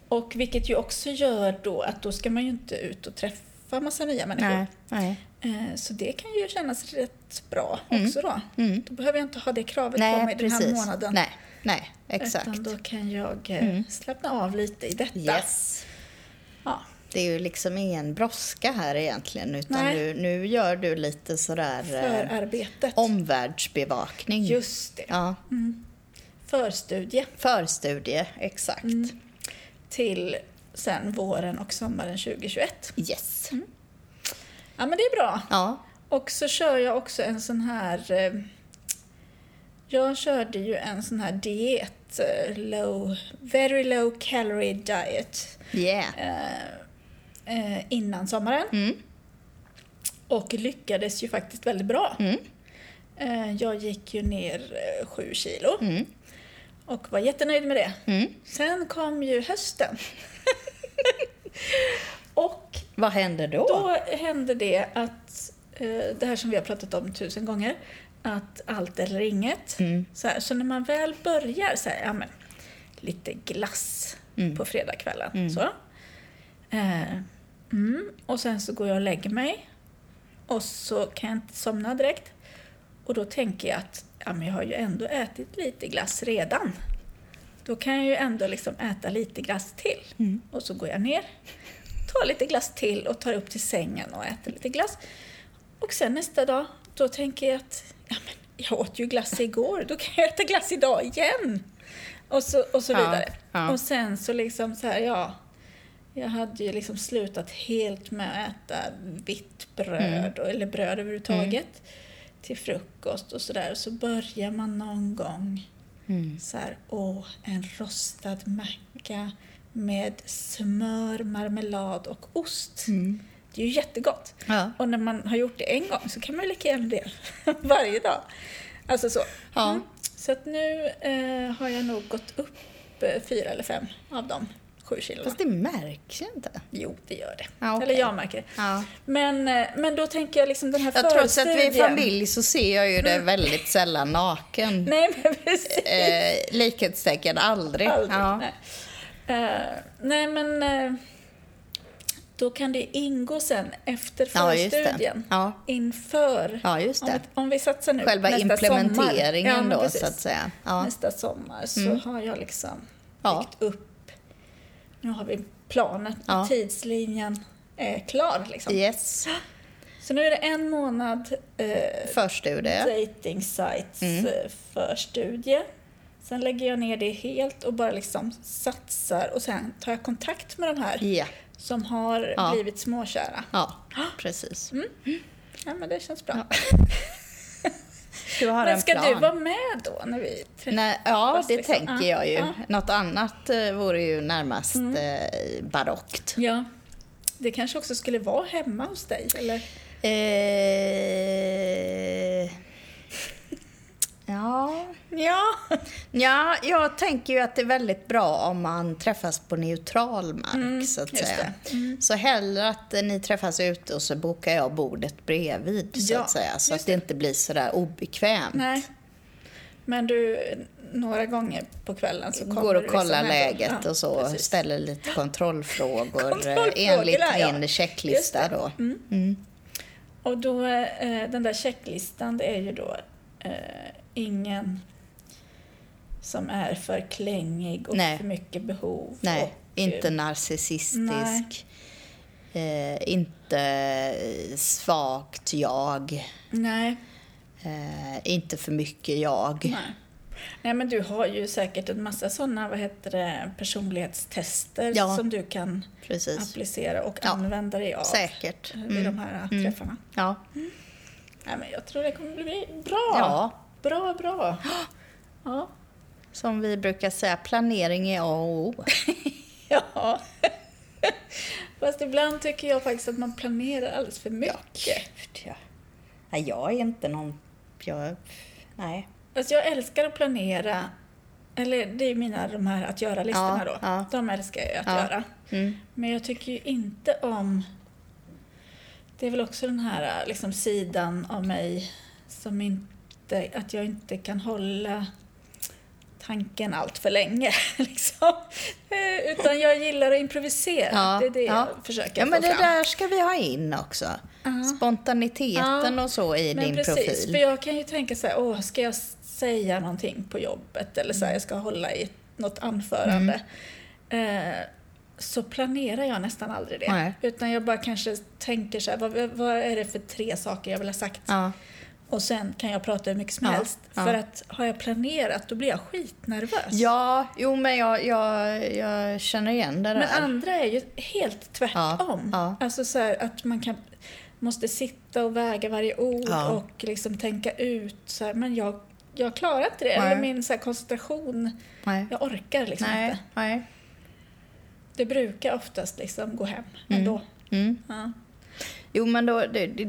[SPEAKER 1] Och vilket ju också gör då att då ska man ju inte ut och träffa massa nya människor.
[SPEAKER 2] Nej. Nej.
[SPEAKER 1] Eh, Så det kan ju kännas rätt bra
[SPEAKER 2] Mm.
[SPEAKER 1] också då.
[SPEAKER 2] Mm.
[SPEAKER 1] Då behöver jag inte ha det kravet på
[SPEAKER 2] Nej,
[SPEAKER 1] mig den här
[SPEAKER 2] precis.
[SPEAKER 1] månaden.
[SPEAKER 2] Nej, nej, exakt.
[SPEAKER 1] Utan då kan jag eh,
[SPEAKER 2] Mm.
[SPEAKER 1] slappna av lite i detta.
[SPEAKER 2] Yes.
[SPEAKER 1] Ja.
[SPEAKER 2] Det är ju liksom ingen brådska här egentligen utan
[SPEAKER 1] Nej.
[SPEAKER 2] nu, nu gör du lite sådär eh,
[SPEAKER 1] Förarbetet.
[SPEAKER 2] omvärldsbevakning.
[SPEAKER 1] Just det.
[SPEAKER 2] Ja,
[SPEAKER 1] Förstudie
[SPEAKER 2] förstudie, exakt.
[SPEAKER 1] Mm. till sen våren och sommaren 2021.
[SPEAKER 2] Yes.
[SPEAKER 1] Ja men det är bra.
[SPEAKER 2] Ja,
[SPEAKER 1] Och så kör jag också en sån här... Eh, jag körde ju en sån här diet, eh, low, very low calorie diet,
[SPEAKER 2] yeah.
[SPEAKER 1] eh, innan sommaren.
[SPEAKER 2] Mm.
[SPEAKER 1] Och lyckades ju faktiskt väldigt bra.
[SPEAKER 2] Mm.
[SPEAKER 1] Jag gick ju ner sju kilo
[SPEAKER 2] Mm.
[SPEAKER 1] och var jättenöjd med det.
[SPEAKER 2] Mm.
[SPEAKER 1] Sen kom ju hösten. och
[SPEAKER 2] Vad händer då?
[SPEAKER 1] då hände det att, eh, det här som vi har pratat om tusen gånger, att allt eller inget.
[SPEAKER 2] Mm.
[SPEAKER 1] Så, här, så när man väl börjar så här, ja men, lite glass
[SPEAKER 2] Mm.
[SPEAKER 1] på fredagskvällen.
[SPEAKER 2] Mm.
[SPEAKER 1] Så. Eh, mm, och sen så går jag och lägger mig. Och så kan jag inte somna direkt. Och då tänker jag att ja, men jag har ju ändå ätit lite glass redan. Då kan jag ju ändå liksom äta lite glass till.
[SPEAKER 2] Mm.
[SPEAKER 1] Och så går jag ner, tar lite glass till och tar upp till sängen och äter lite glass. Och sen nästa dag, då tänker jag att ja, men jag åt ju glass igår, då kan jag äta glass idag igen. Och så, och så
[SPEAKER 2] Ja,
[SPEAKER 1] vidare.
[SPEAKER 2] ja.
[SPEAKER 1] Och sen så liksom så här, ja. Jag hade ju liksom slutat helt med att äta vitt bröd, och- eller bröd överhuvudtaget, till frukost och sådär. Och så börjar man någon gång
[SPEAKER 2] Mm.
[SPEAKER 1] så här, åh, en rostad macka med smör, marmelad och ost.
[SPEAKER 2] Mm.
[SPEAKER 1] Det är ju jättegott.
[SPEAKER 2] Ja.
[SPEAKER 1] Och när man har gjort det en gång så kan man ju lika gärna det varje dag. Alltså så.
[SPEAKER 2] Ja.
[SPEAKER 1] Mm. Så att nu eh, har jag nog gått upp eh, fyra eller fem av de sju kilona.
[SPEAKER 2] Fast det märks ju inte.
[SPEAKER 1] Jo, det gör det.
[SPEAKER 2] Ja, okej.
[SPEAKER 1] Eller jag märker det.
[SPEAKER 2] Ja.
[SPEAKER 1] Men, eh, men då tänker jag liksom den här
[SPEAKER 2] Ja, trots att vi är
[SPEAKER 1] förstudien-
[SPEAKER 2] familj så ser jag ju det väldigt sällan naken.
[SPEAKER 1] Nej, men precis.
[SPEAKER 2] Eh, likhetstecken aldrig.
[SPEAKER 1] Aldrig.
[SPEAKER 2] Ja.
[SPEAKER 1] Eh, nej, men eh, då kan det ingå sen efter
[SPEAKER 2] Ja,
[SPEAKER 1] förstudien.
[SPEAKER 2] Ja.
[SPEAKER 1] Inför.
[SPEAKER 2] ja,
[SPEAKER 1] Om, vi- om vi satsar nu
[SPEAKER 2] Själva
[SPEAKER 1] nästa
[SPEAKER 2] implementeringen
[SPEAKER 1] sommar. Ja,
[SPEAKER 2] då, så att säga. Ja.
[SPEAKER 1] Nästa sommar så
[SPEAKER 2] Mm.
[SPEAKER 1] har jag liksom
[SPEAKER 2] Ja.
[SPEAKER 1] byggt upp. Nu har vi planen,
[SPEAKER 2] Ja.
[SPEAKER 1] tidslinjen är klar. Liksom.
[SPEAKER 2] Yes.
[SPEAKER 1] Så nu är det en månad eh,
[SPEAKER 2] Förstudie.
[SPEAKER 1] dating sites
[SPEAKER 2] Mm.
[SPEAKER 1] eh, förstudie. Sen lägger jag ner det helt och bara liksom satsar och sen tar jag kontakt med de här
[SPEAKER 2] Ja.
[SPEAKER 1] som har
[SPEAKER 2] Ja.
[SPEAKER 1] blivit småkära.
[SPEAKER 2] ja, precis.
[SPEAKER 1] Ja, men det känns bra.
[SPEAKER 2] Du har
[SPEAKER 1] men
[SPEAKER 2] en
[SPEAKER 1] ska
[SPEAKER 2] plan.
[SPEAKER 1] du vara med då när vi träffas?
[SPEAKER 2] Nej, ja, det
[SPEAKER 1] liksom,
[SPEAKER 2] tänker
[SPEAKER 1] ja,
[SPEAKER 2] jag ju.
[SPEAKER 1] ja.
[SPEAKER 2] Något annat eh, vore ju närmast
[SPEAKER 1] Mm.
[SPEAKER 2] eh, barockt.
[SPEAKER 1] Ja. Det kanske också skulle vara hemma hos dig, eller?
[SPEAKER 2] Eh, ja.
[SPEAKER 1] Ja.
[SPEAKER 2] ja, jag tänker ju att det är väldigt bra om man träffas på neutral mark,
[SPEAKER 1] Mm,
[SPEAKER 2] så att säga.
[SPEAKER 1] det. Mm.
[SPEAKER 2] Så hellre att eh, ni träffas ute och så bokar jag bordet bredvid, så
[SPEAKER 1] Ja,
[SPEAKER 2] att säga. Så att det inte blir sådär obekvämt.
[SPEAKER 1] Nej. Men du, några gånger på kvällen så kommer
[SPEAKER 2] Går och kollar
[SPEAKER 1] liksom
[SPEAKER 2] läget
[SPEAKER 1] ja,
[SPEAKER 2] och så,
[SPEAKER 1] precis.
[SPEAKER 2] ställer lite kontrollfrågor, eh,
[SPEAKER 1] Kontrollfrågor,
[SPEAKER 2] enligt
[SPEAKER 1] ja.
[SPEAKER 2] min checklista
[SPEAKER 1] det.
[SPEAKER 2] då.
[SPEAKER 1] Mm.
[SPEAKER 2] Mm.
[SPEAKER 1] Och då, eh, den där checklistan, det är ju då ingen som är för klängig och
[SPEAKER 2] Nej.
[SPEAKER 1] för mycket behov.
[SPEAKER 2] Nej,
[SPEAKER 1] och,
[SPEAKER 2] inte
[SPEAKER 1] eh,
[SPEAKER 2] narcissistisk. Eh, inte eh, svagt jag.
[SPEAKER 1] Nej,
[SPEAKER 2] Eh, inte för mycket jag.
[SPEAKER 1] nej. Nej, men du har ju säkert en massa sådana, vad heter det, personlighetstester
[SPEAKER 2] Ja.
[SPEAKER 1] som du kan
[SPEAKER 2] Precis.
[SPEAKER 1] applicera och
[SPEAKER 2] Ja,
[SPEAKER 1] använda dig av
[SPEAKER 2] Säkert.
[SPEAKER 1] eh, vid de
[SPEAKER 2] Mm.
[SPEAKER 1] här
[SPEAKER 2] Mm.
[SPEAKER 1] träffarna.
[SPEAKER 2] Ja.
[SPEAKER 1] Nej, men jag tror det kommer bli bra.
[SPEAKER 2] ja,
[SPEAKER 1] Bra, bra. Ja.
[SPEAKER 2] som vi brukar säga, planering är A och O.
[SPEAKER 1] Ja. Fast ibland tycker jag faktiskt att man planerar alldeles för mycket.
[SPEAKER 2] Ja. Nej, jag är inte någon... Jag, nej.
[SPEAKER 1] Fast jag älskar att planera. Eller det är mina de här att göra-listorna
[SPEAKER 2] Ja,
[SPEAKER 1] då.
[SPEAKER 2] ja.
[SPEAKER 1] De älskar jag att
[SPEAKER 2] Ja.
[SPEAKER 1] göra.
[SPEAKER 2] Mm.
[SPEAKER 1] Men jag tycker ju inte om... Det är väl också den här liksom, sidan av mig som inte... Att jag inte kan hålla tanken allt för länge. Liksom. Eh, Utan jag gillar att improvisera. det är det jag försöker
[SPEAKER 2] Ja, men
[SPEAKER 1] få
[SPEAKER 2] det
[SPEAKER 1] fram.
[SPEAKER 2] där ska vi ha in också. Spontaniteten
[SPEAKER 1] Ja,
[SPEAKER 2] och så i
[SPEAKER 1] Men
[SPEAKER 2] din
[SPEAKER 1] precis,
[SPEAKER 2] profil.
[SPEAKER 1] för jag kan ju tänka så här, åh, ska jag säga någonting på jobbet eller så här, jag ska hålla i något anförande.
[SPEAKER 2] Mm.
[SPEAKER 1] Eh, så planerar jag nästan aldrig det.
[SPEAKER 2] Nej.
[SPEAKER 1] Utan jag bara kanske tänker så här, vad, vad är det för tre saker jag vill ha sagt?
[SPEAKER 2] Ja.
[SPEAKER 1] Och sen kan jag prata hur mycket som
[SPEAKER 2] Ja,
[SPEAKER 1] helst.
[SPEAKER 2] ja.
[SPEAKER 1] För att har jag planerat, då blir jag skitnervös.
[SPEAKER 2] ja, jo men jag, jag, jag känner igen det där.
[SPEAKER 1] Men andra är ju helt tvärtom.
[SPEAKER 2] Ja.
[SPEAKER 1] Alltså så här, att man kan, måste sitta och väga varje ord och liksom tänka ut. Så här, men jag, jag klarar inte det.
[SPEAKER 2] Nej.
[SPEAKER 1] Eller min så här, koncentration,
[SPEAKER 2] Nej.
[SPEAKER 1] jag orkar liksom
[SPEAKER 2] Nej,
[SPEAKER 1] inte.
[SPEAKER 2] nej.
[SPEAKER 1] Det brukar oftast liksom gå hem ändå.
[SPEAKER 2] Mm.
[SPEAKER 1] Ja.
[SPEAKER 2] Jo, men då, det, det,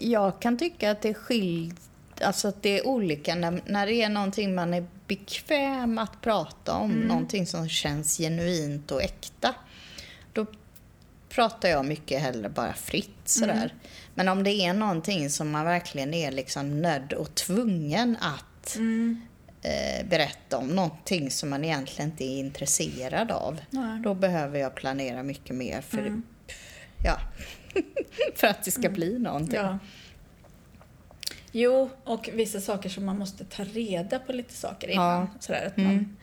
[SPEAKER 2] jag kan tycka att det är skilt, alltså att det är olika när, när det är någonting man är bekväm att prata om, någonting som känns genuint och äkta. Då pratar jag mycket hellre bara fritt sådär. Men om det är någonting som man verkligen är liksom nödd och tvungen att eh, berätta om, någonting som man egentligen inte är intresserad av,
[SPEAKER 1] Nej.
[SPEAKER 2] då behöver jag planera mycket mer för, ja, för att det ska bli någonting.
[SPEAKER 1] Ja. Jo, och vissa saker som man måste ta reda på lite saker innan.
[SPEAKER 2] Ja.
[SPEAKER 1] Sådär, att
[SPEAKER 2] Mm.
[SPEAKER 1] man,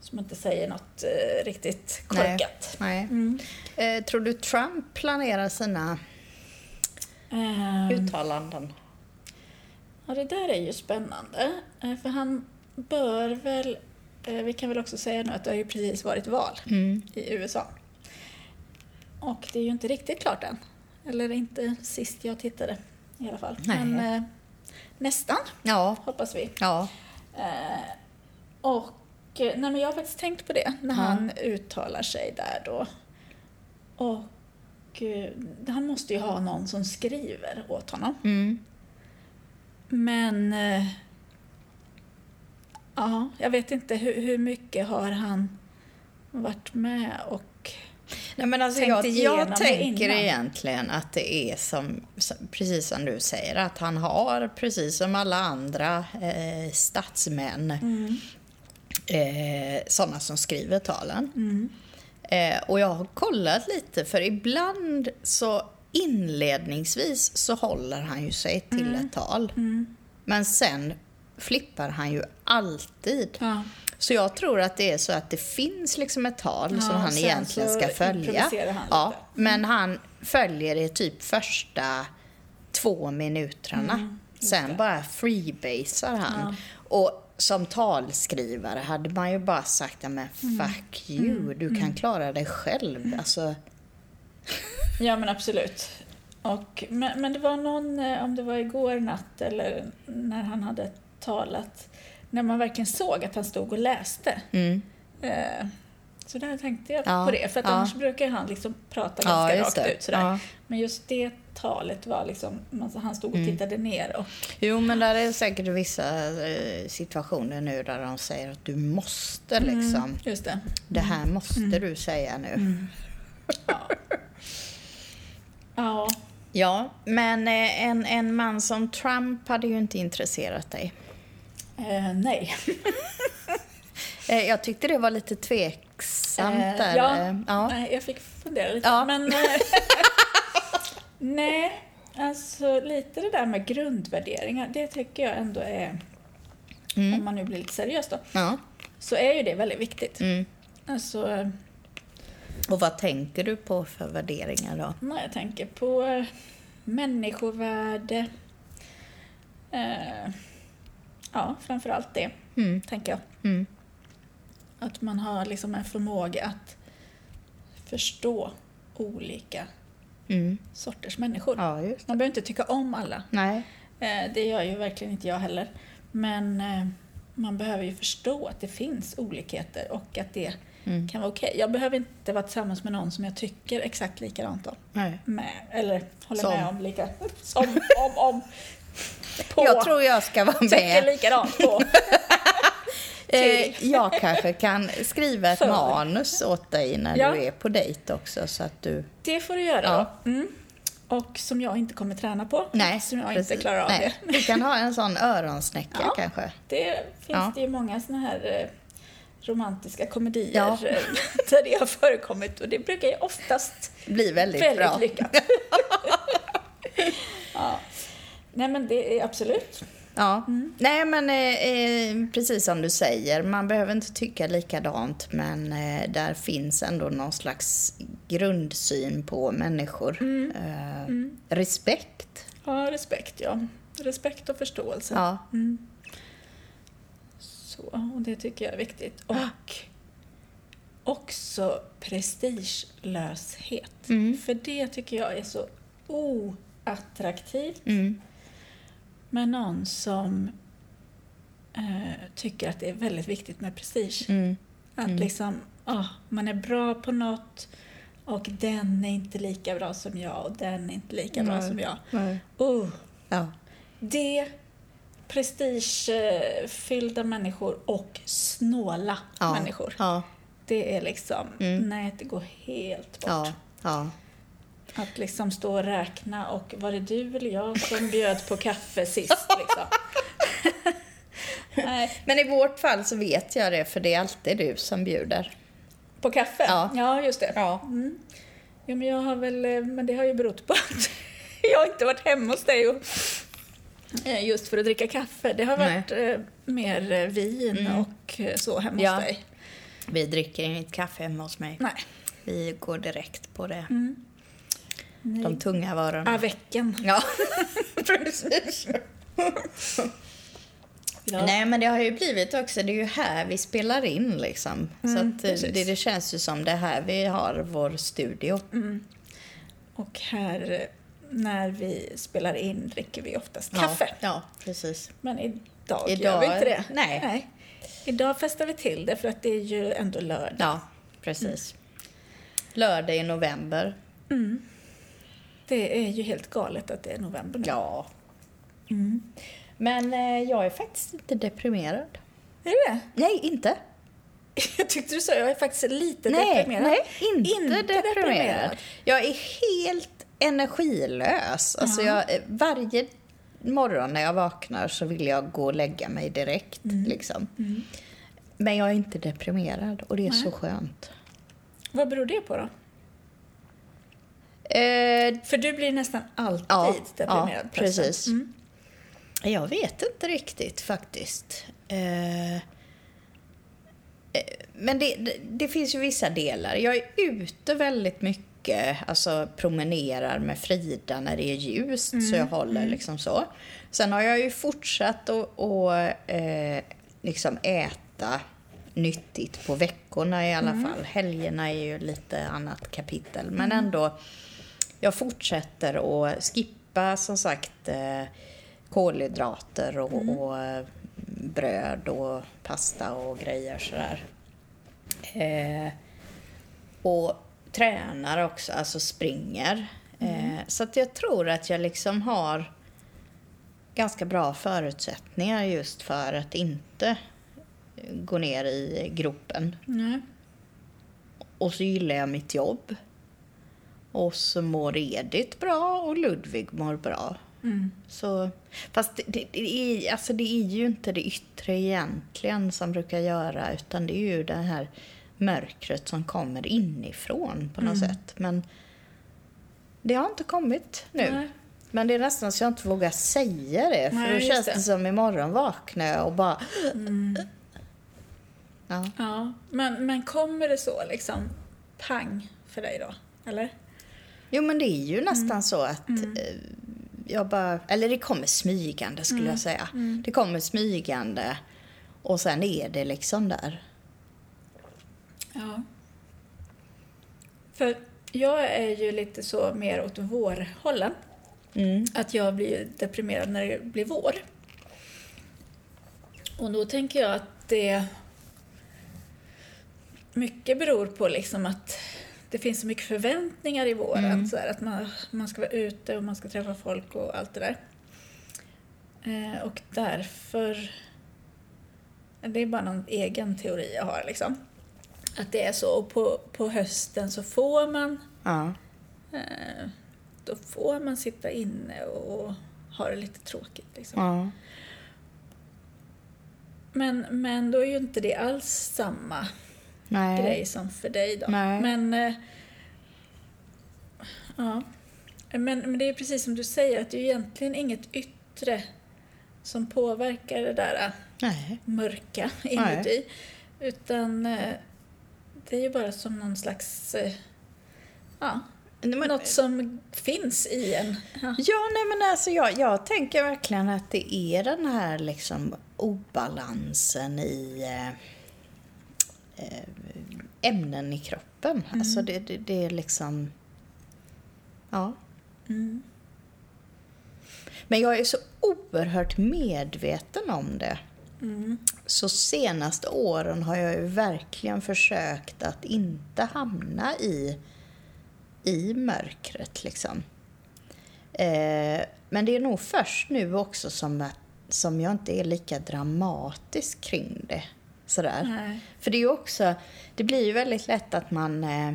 [SPEAKER 1] så man inte säger något eh, riktigt korkat.
[SPEAKER 2] Nej.
[SPEAKER 1] Mm.
[SPEAKER 2] Eh, tror du Trump planerar sina
[SPEAKER 1] Ehm,
[SPEAKER 2] uttalanden?
[SPEAKER 1] Ja, det där är ju spännande. Eh, För han bör väl... eh, Vi kan väl också säga nu att det har ju precis varit val
[SPEAKER 2] Mm.
[SPEAKER 1] i USA. Och det är ju inte riktigt klart än. Eller inte sist jag tittade i alla fall.
[SPEAKER 2] Nej.
[SPEAKER 1] Men eh, nästan,
[SPEAKER 2] Ja.
[SPEAKER 1] hoppas vi.
[SPEAKER 2] Ja.
[SPEAKER 1] Eh, och eh, nej, men jag har faktiskt tänkt på det när
[SPEAKER 2] Ja.
[SPEAKER 1] han uttalar sig där då. Och eh, han måste ju ha någon som skriver åt honom.
[SPEAKER 2] Mm.
[SPEAKER 1] Men... Eh, ja, jag vet inte hur, hur mycket har han varit med och...
[SPEAKER 2] Nej, men alltså jag, jag tänker egentligen att det är som, precis som du säger, att han har, precis som alla andra eh, statsmän, eh, sådana som skriver talen. Eh, och jag har kollat lite, för ibland så inledningsvis så håller han ju sig till ett tal. Men sen flippar han ju alltid.
[SPEAKER 1] Ja,
[SPEAKER 2] Så jag tror att det är så att det finns liksom ett tal
[SPEAKER 1] Ja,
[SPEAKER 2] som han egentligen ska följa.
[SPEAKER 1] han
[SPEAKER 2] Ja, men han följer det typ första två minuterna. sen bara freebasar han. Och som talskrivare hade man ju bara sagt, men fuck you, du kan klara dig själv. Alltså,
[SPEAKER 1] ja men absolut. Och, men, men det var någon, eh, om det var igår natt eller när han hade talat, när man verkligen såg att han stod och läste.
[SPEAKER 2] mm.
[SPEAKER 1] Eh, så där tänkte jag
[SPEAKER 2] Ja,
[SPEAKER 1] på det, för att
[SPEAKER 2] ja.
[SPEAKER 1] annars brukar han liksom prata
[SPEAKER 2] Ja,
[SPEAKER 1] ganska
[SPEAKER 2] just
[SPEAKER 1] rakt
[SPEAKER 2] det.
[SPEAKER 1] ut. Sådär.
[SPEAKER 2] Ja.
[SPEAKER 1] Men just det talet var liksom, alltså han stod och
[SPEAKER 2] Mm.
[SPEAKER 1] tittade ner och
[SPEAKER 2] Jo, men där är säkert vissa eh, situationer nu där de säger att du måste liksom,
[SPEAKER 1] just det.
[SPEAKER 2] det här måste du säga nu.
[SPEAKER 1] Ja,
[SPEAKER 2] Ja, men eh, en, en man som Trump hade ju inte intresserat dig.
[SPEAKER 1] Eh, nej.
[SPEAKER 2] Eh, Jag tyckte det var lite tveksamt
[SPEAKER 1] Eh,
[SPEAKER 2] där.
[SPEAKER 1] ja,
[SPEAKER 2] eh, ja.
[SPEAKER 1] Nej, jag fick fundera lite.
[SPEAKER 2] Ja.
[SPEAKER 1] Men, eh, nej, alltså lite det där med grundvärderingar, det tycker jag ändå är, om man nu blir lite seriös då,
[SPEAKER 2] ja.
[SPEAKER 1] så är ju det väldigt viktigt.
[SPEAKER 2] Mm.
[SPEAKER 1] Alltså,
[SPEAKER 2] Och vad tänker du på för värderingar då?
[SPEAKER 1] när jag tänker på människovärde, eh, ja, framför allt det,
[SPEAKER 2] Mm.
[SPEAKER 1] tänker jag.
[SPEAKER 2] Mm.
[SPEAKER 1] Att man har liksom en förmåga att förstå olika
[SPEAKER 2] Mm.
[SPEAKER 1] sorters människor.
[SPEAKER 2] Ja,
[SPEAKER 1] Man behöver inte tycka om alla.
[SPEAKER 2] Nej.
[SPEAKER 1] Eh, Det gör ju verkligen inte jag heller. Men eh, man behöver ju förstå att det finns olikheter och att det
[SPEAKER 2] Mm.
[SPEAKER 1] kan vara okej. Jag behöver inte vara tillsammans med någon som jag tycker exakt likadant om.
[SPEAKER 2] Nej.
[SPEAKER 1] Med, eller håller
[SPEAKER 2] Som.
[SPEAKER 1] med om lika... Som, om, om. På.
[SPEAKER 2] Jag tror jag ska vara
[SPEAKER 1] Tycker
[SPEAKER 2] med.
[SPEAKER 1] likadant på.
[SPEAKER 2] Eh, jag kanske kan skriva ett
[SPEAKER 1] För.
[SPEAKER 2] manus åt dig när
[SPEAKER 1] Ja.
[SPEAKER 2] du är på dejt också så att du...
[SPEAKER 1] Det får du göra
[SPEAKER 2] Ja.
[SPEAKER 1] Mm. och som jag inte kommer träna på.
[SPEAKER 2] Nej,
[SPEAKER 1] som jag
[SPEAKER 2] precis.
[SPEAKER 1] inte klarar av
[SPEAKER 2] Nej.
[SPEAKER 1] det.
[SPEAKER 2] Du kan ha en sån öronsnäcka
[SPEAKER 1] Ja.
[SPEAKER 2] kanske.
[SPEAKER 1] Det finns
[SPEAKER 2] Ja.
[SPEAKER 1] det ju många såna här eh, romantiska komedier
[SPEAKER 2] Ja.
[SPEAKER 1] eh, där det har förekommit och det brukar ju oftast
[SPEAKER 2] Blir väldigt,
[SPEAKER 1] väldigt
[SPEAKER 2] bra.
[SPEAKER 1] lyckat. Nej men det är absolut.
[SPEAKER 2] Ja.
[SPEAKER 1] Mm.
[SPEAKER 2] Nej, men eh, eh, precis som du säger, man behöver inte tycka likadant, men eh, där finns ändå någon slags grundsyn på människor.
[SPEAKER 1] Mm.
[SPEAKER 2] Eh, Respekt.
[SPEAKER 1] Ja, respekt ja. Respekt och förståelse.
[SPEAKER 2] Ja.
[SPEAKER 1] Så, och det tycker jag är viktigt. Och också prestigelöshet.
[SPEAKER 2] Mm.
[SPEAKER 1] För det tycker jag är så oattraktivt
[SPEAKER 2] Mm.
[SPEAKER 1] Med någon som eh, tycker att det är väldigt viktigt med prestige.
[SPEAKER 2] Mm.
[SPEAKER 1] Att liksom, ah, man är bra på något och den är inte lika bra som jag och den är inte lika bra
[SPEAKER 2] Nej.
[SPEAKER 1] som jag.
[SPEAKER 2] Nej.
[SPEAKER 1] Oh,
[SPEAKER 2] Ja.
[SPEAKER 1] det prestigefyllda människor och snåla
[SPEAKER 2] Ja.
[SPEAKER 1] människor.
[SPEAKER 2] Ja.
[SPEAKER 1] Det är liksom,
[SPEAKER 2] Mm.
[SPEAKER 1] nej det går helt bort.
[SPEAKER 2] Ja.
[SPEAKER 1] Att liksom stå och räkna och var det du eller jag som bjöd på kaffe sist liksom? nej,
[SPEAKER 2] Men i vårt fall så vet jag det, för det är alltid du som bjuder.
[SPEAKER 1] på kaffe?
[SPEAKER 2] Ja.
[SPEAKER 1] ja just det.
[SPEAKER 2] Ja.
[SPEAKER 1] Mm. Ja, men jag har väl, eh, men det har ju berott på att jag inte varit hemma hos dig och, eh, just för att dricka kaffe. Det har
[SPEAKER 2] Nej.
[SPEAKER 1] varit eh, mer vin
[SPEAKER 2] Mm.
[SPEAKER 1] och så hemma
[SPEAKER 2] Ja.
[SPEAKER 1] hos dig.
[SPEAKER 2] Vi dricker inget kaffe hemma hos mig.
[SPEAKER 1] Nej.
[SPEAKER 2] Vi går direkt på det.
[SPEAKER 1] Nej.
[SPEAKER 2] De tunga varorna.
[SPEAKER 1] Avecken.
[SPEAKER 2] Ja, precis.
[SPEAKER 1] Ja.
[SPEAKER 2] Nej, men det har ju blivit också, det är ju här vi spelar in liksom.
[SPEAKER 1] Mm,
[SPEAKER 2] så att eh, det, det känns ju som det här vi har vår studio.
[SPEAKER 1] Och här eh, när vi spelar in dricker vi oftast
[SPEAKER 2] Ja,
[SPEAKER 1] kaffe.
[SPEAKER 2] Ja, precis.
[SPEAKER 1] Men idag, gör
[SPEAKER 2] Idag-
[SPEAKER 1] vi inte det.
[SPEAKER 2] nej.
[SPEAKER 1] Idag festar vi till det för att det är ju ändå lördag.
[SPEAKER 2] Ja, precis. Lördag i november.
[SPEAKER 1] Det är ju helt galet att det är november nu.
[SPEAKER 2] Ja. Mm. Men eh, jag är faktiskt inte deprimerad.
[SPEAKER 1] Är det det?
[SPEAKER 2] Nej, inte.
[SPEAKER 1] Jag tyckte du sa jag är faktiskt lite
[SPEAKER 2] Nej,
[SPEAKER 1] deprimerad.
[SPEAKER 2] nej inte,
[SPEAKER 1] Inte
[SPEAKER 2] deprimerad.
[SPEAKER 1] deprimerad.
[SPEAKER 2] Jag är helt energilös. Alltså jag, eh, varje morgon när jag vaknar så vill jag gå och lägga mig direkt. Liksom. Men jag är inte deprimerad och det är så skönt.
[SPEAKER 1] Vad beror det på då?
[SPEAKER 2] Eh,
[SPEAKER 1] För du blir nästan alltid
[SPEAKER 2] Ja,
[SPEAKER 1] deprimerad.
[SPEAKER 2] ja, precis.
[SPEAKER 1] Mm.
[SPEAKER 2] Jag vet inte riktigt faktiskt. Eh, eh, Men det, det, det finns ju vissa delar. Jag är ute väldigt mycket, alltså promenerar med Frida när det är ljust, så jag håller liksom så. Sen har jag ju fortsatt att att, eh, liksom äta nyttigt på veckorna i alla fall. Helgerna är ju lite annat kapitel, men ändå. Jag fortsätter att skippa som sagt eh, kolhydrater och, och eh, bröd och pasta och grejer sådär. Eh, och tränar också, alltså springer. Eh, så att jag tror att jag liksom har ganska bra förutsättningar just för att inte gå ner i gropen.
[SPEAKER 1] Nej.
[SPEAKER 2] Och så gillar jag mitt jobb. Och så mår Edith bra och Ludvig mår bra.
[SPEAKER 1] Mm.
[SPEAKER 2] Så, fast det, det, det, är, alltså det är ju inte det yttre egentligen som brukar göra utan det är ju det här mörkret som kommer inifrån på något
[SPEAKER 1] Mm.
[SPEAKER 2] sätt. Men det har inte kommit nu.
[SPEAKER 1] Nej.
[SPEAKER 2] Men det är nästan så jag inte vågar säga det. För
[SPEAKER 1] Nej,
[SPEAKER 2] då känns
[SPEAKER 1] det.
[SPEAKER 2] det som imorgon vaknar jag och bara... Ja.
[SPEAKER 1] Ja, men, men kommer det så liksom pang för dig då? Eller?
[SPEAKER 2] Jo, men det är ju
[SPEAKER 1] Mm.
[SPEAKER 2] nästan så att eh, jag bara... Eller det kommer smygande, skulle
[SPEAKER 1] Mm.
[SPEAKER 2] jag säga. Det kommer smygande och sen är det liksom där.
[SPEAKER 1] Ja. För jag är ju lite så mer åt vårhållen.
[SPEAKER 2] Mm.
[SPEAKER 1] Att jag blir deprimerad när det blir vår. Och då tänker jag att det mycket beror på liksom att det finns så mycket förväntningar i våren.
[SPEAKER 2] Mm.
[SPEAKER 1] Så här, att man, man ska vara ute och man ska träffa folk och allt det där. Eh, och därför... Det är bara någon egen teori jag har liksom. Att det är så. Och på, på hösten så får man
[SPEAKER 2] Ja.
[SPEAKER 1] Eh, då får man sitta inne och ha det lite tråkigt. Liksom.
[SPEAKER 2] Ja.
[SPEAKER 1] Men, men då är ju inte det alls samma
[SPEAKER 2] Nej.
[SPEAKER 1] grej som för dig då.
[SPEAKER 2] Nej.
[SPEAKER 1] Men, eh, ja. Men, men det är precis som du säger, att det är egentligen inget yttre som påverkar det där eh,
[SPEAKER 2] Nej.
[SPEAKER 1] mörka inuti. Utan eh, det är ju bara som någon slags... eh, Ja,
[SPEAKER 2] Men,
[SPEAKER 1] något som finns i en. Ja.
[SPEAKER 2] Ja, nej men alltså jag, jag tänker verkligen att det är den här liksom obalansen i eh, eh, ämnen i kroppen. Alltså det, det, det är liksom... Ja.
[SPEAKER 1] Mm.
[SPEAKER 2] Men jag är så oerhört medveten om det.
[SPEAKER 1] Mm.
[SPEAKER 2] Så senaste åren har jag ju verkligen försökt att inte hamna i, i mörkret liksom. Eh, men det är nog först nu också som, som jag inte är lika dramatisk kring det. Sådär.
[SPEAKER 1] Nej.
[SPEAKER 2] För det är ju också, det blir ju väldigt lätt att man, eh,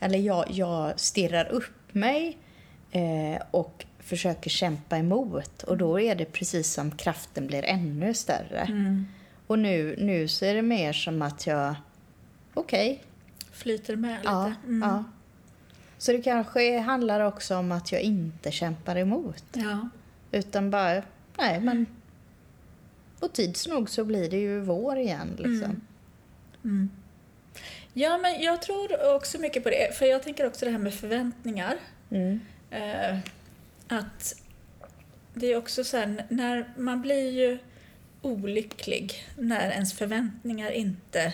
[SPEAKER 2] eller jag, jag stirrar upp mig eh, och försöker kämpa emot. Och då är det precis som kraften blir ännu större.
[SPEAKER 1] Mm.
[SPEAKER 2] Och nu, nu så är det mer som att jag, okej,
[SPEAKER 1] Flyter med lite.
[SPEAKER 2] ja,
[SPEAKER 1] Mm.
[SPEAKER 2] ja. Så det kanske handlar också om att jag inte kämpar emot.
[SPEAKER 1] ja.
[SPEAKER 2] Utan bara, nej men, och tids nog så blir det ju vår igen liksom.
[SPEAKER 1] Mm. Ja, men jag tror också mycket på det. För jag tänker också det här med förväntningar.
[SPEAKER 2] Mm.
[SPEAKER 1] Eh, att det är också så här, när man blir ju olycklig när ens förväntningar inte...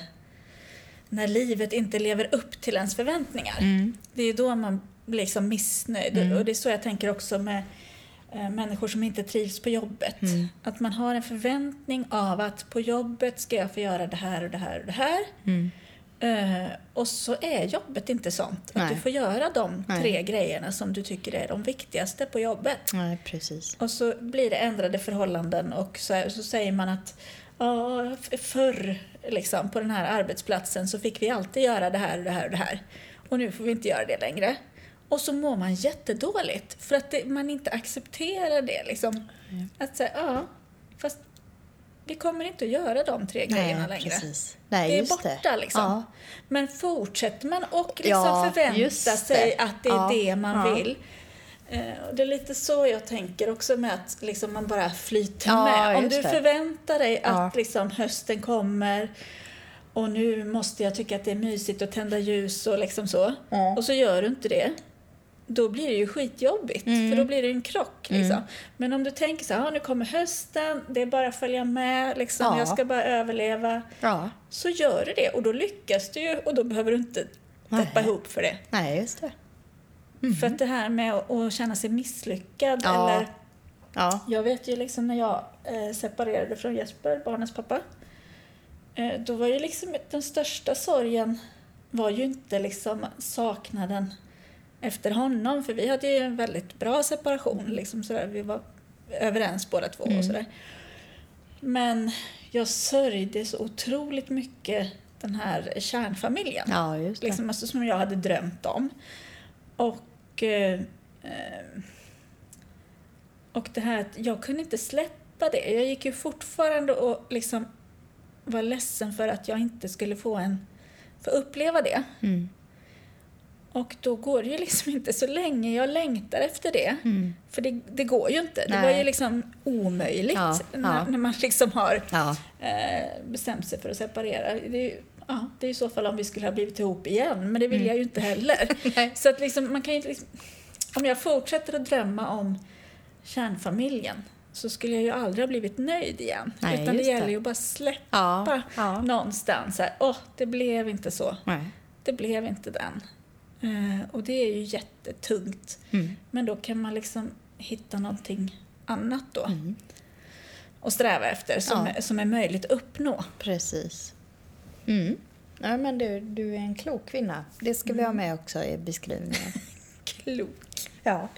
[SPEAKER 1] När livet inte lever upp till ens förväntningar.
[SPEAKER 2] Mm.
[SPEAKER 1] Det är då man blir liksom missnöjd.
[SPEAKER 2] Mm.
[SPEAKER 1] Och det är så jag tänker också med människor som inte trivs på jobbet.
[SPEAKER 2] Mm.
[SPEAKER 1] Att man har en förväntning av att på jobbet ska jag få göra det här och det här och det här.
[SPEAKER 2] Mm.
[SPEAKER 1] Eh, och så är jobbet inte sånt.
[SPEAKER 2] Nej.
[SPEAKER 1] Att du får göra de
[SPEAKER 2] Nej.
[SPEAKER 1] tre grejerna som du tycker är de viktigaste på jobbet.
[SPEAKER 2] Nej, precis.
[SPEAKER 1] Och så blir det ändrade förhållanden och så, så säger man att ja, förr liksom, på den här arbetsplatsen så fick vi alltid göra det här och det här och det här. Och nu får vi inte göra det längre. Och så mår man jättedåligt för att det, man inte accepterar det. Liksom. Att säga, ja, fast vi kommer inte att göra de tre grejerna längre.
[SPEAKER 2] precis. Nej,
[SPEAKER 1] Det är borta liksom.
[SPEAKER 2] Ja.
[SPEAKER 1] Men fortsätter man och liksom
[SPEAKER 2] Ja,
[SPEAKER 1] förvänta
[SPEAKER 2] just det.
[SPEAKER 1] sig att det är
[SPEAKER 2] Ja,
[SPEAKER 1] det man vill. Eh, det är lite så jag tänker också med att liksom man bara flyter med. Om du
[SPEAKER 2] det.
[SPEAKER 1] förväntar dig att liksom hösten kommer och nu måste jag tycka att det är mysigt att tända ljus och liksom så. Och så gör du inte det. Då blir det ju skitjobbigt,
[SPEAKER 2] Mm.
[SPEAKER 1] för då blir det en krock. Liksom. Men om du tänker så här, "Ja, nu kommer hösten, det är bara att följa med, liksom,
[SPEAKER 2] Ja.
[SPEAKER 1] jag ska bara överleva.
[SPEAKER 2] Ja.
[SPEAKER 1] Så gör du det och då lyckas du ju och då behöver du inte deppa ihop för det.
[SPEAKER 2] Nej, just det.
[SPEAKER 1] För att det här med att, att känna sig misslyckad
[SPEAKER 2] Ja.
[SPEAKER 1] eller
[SPEAKER 2] Ja.
[SPEAKER 1] jag vet ju liksom när jag eh, separerade från Jesper, barnens pappa. Eh, då var ju liksom den största sorgen var ju inte liksom saknaden efter honom. För vi hade ju en väldigt bra separation. Liksom sådär. Vi var överens båda två och sådär. Men jag sörjde så otroligt mycket den här kärnfamiljen.
[SPEAKER 2] ja.
[SPEAKER 1] Liksom, alltså, som jag hade drömt om. Och, eh, och det här att jag kunde inte släppa det. Jag gick ju fortfarande och liksom var ledsen för att jag inte skulle få, en, få uppleva det.
[SPEAKER 2] Mm.
[SPEAKER 1] Och då går det ju liksom inte så länge jag längtar efter det.
[SPEAKER 2] Mm.
[SPEAKER 1] För det, det går ju inte. Det
[SPEAKER 2] Nej.
[SPEAKER 1] var ju liksom omöjligt
[SPEAKER 2] Ja,
[SPEAKER 1] när,
[SPEAKER 2] ja.
[SPEAKER 1] när man liksom har
[SPEAKER 2] Ja.
[SPEAKER 1] eh, bestämt sig för att separera. Det är, ju, ja, det är i så fall om vi skulle ha blivit ihop igen, men det vill jag ju inte heller.
[SPEAKER 2] Mm.
[SPEAKER 1] Så att liksom, man kan ju liksom, om jag fortsätter att drömma om kärnfamiljen så skulle jag ju aldrig ha blivit nöjd igen.
[SPEAKER 2] Nej,
[SPEAKER 1] Utan det gäller
[SPEAKER 2] det.
[SPEAKER 1] ju att bara släppa någonstans. Åh, det blev inte så.
[SPEAKER 2] Nej.
[SPEAKER 1] Det blev inte den. Eh, och det är ju jättetungt.
[SPEAKER 2] Mm.
[SPEAKER 1] Men då kan man liksom hitta någonting annat då.
[SPEAKER 2] Mm.
[SPEAKER 1] Och sträva efter som,
[SPEAKER 2] Ja.
[SPEAKER 1] är, som är möjligt att uppnå.
[SPEAKER 2] Precis. Mm. Ja, men du, du är en klok kvinna. Det ska vi ha med också i beskrivningen.
[SPEAKER 1] Klok.
[SPEAKER 2] Ja.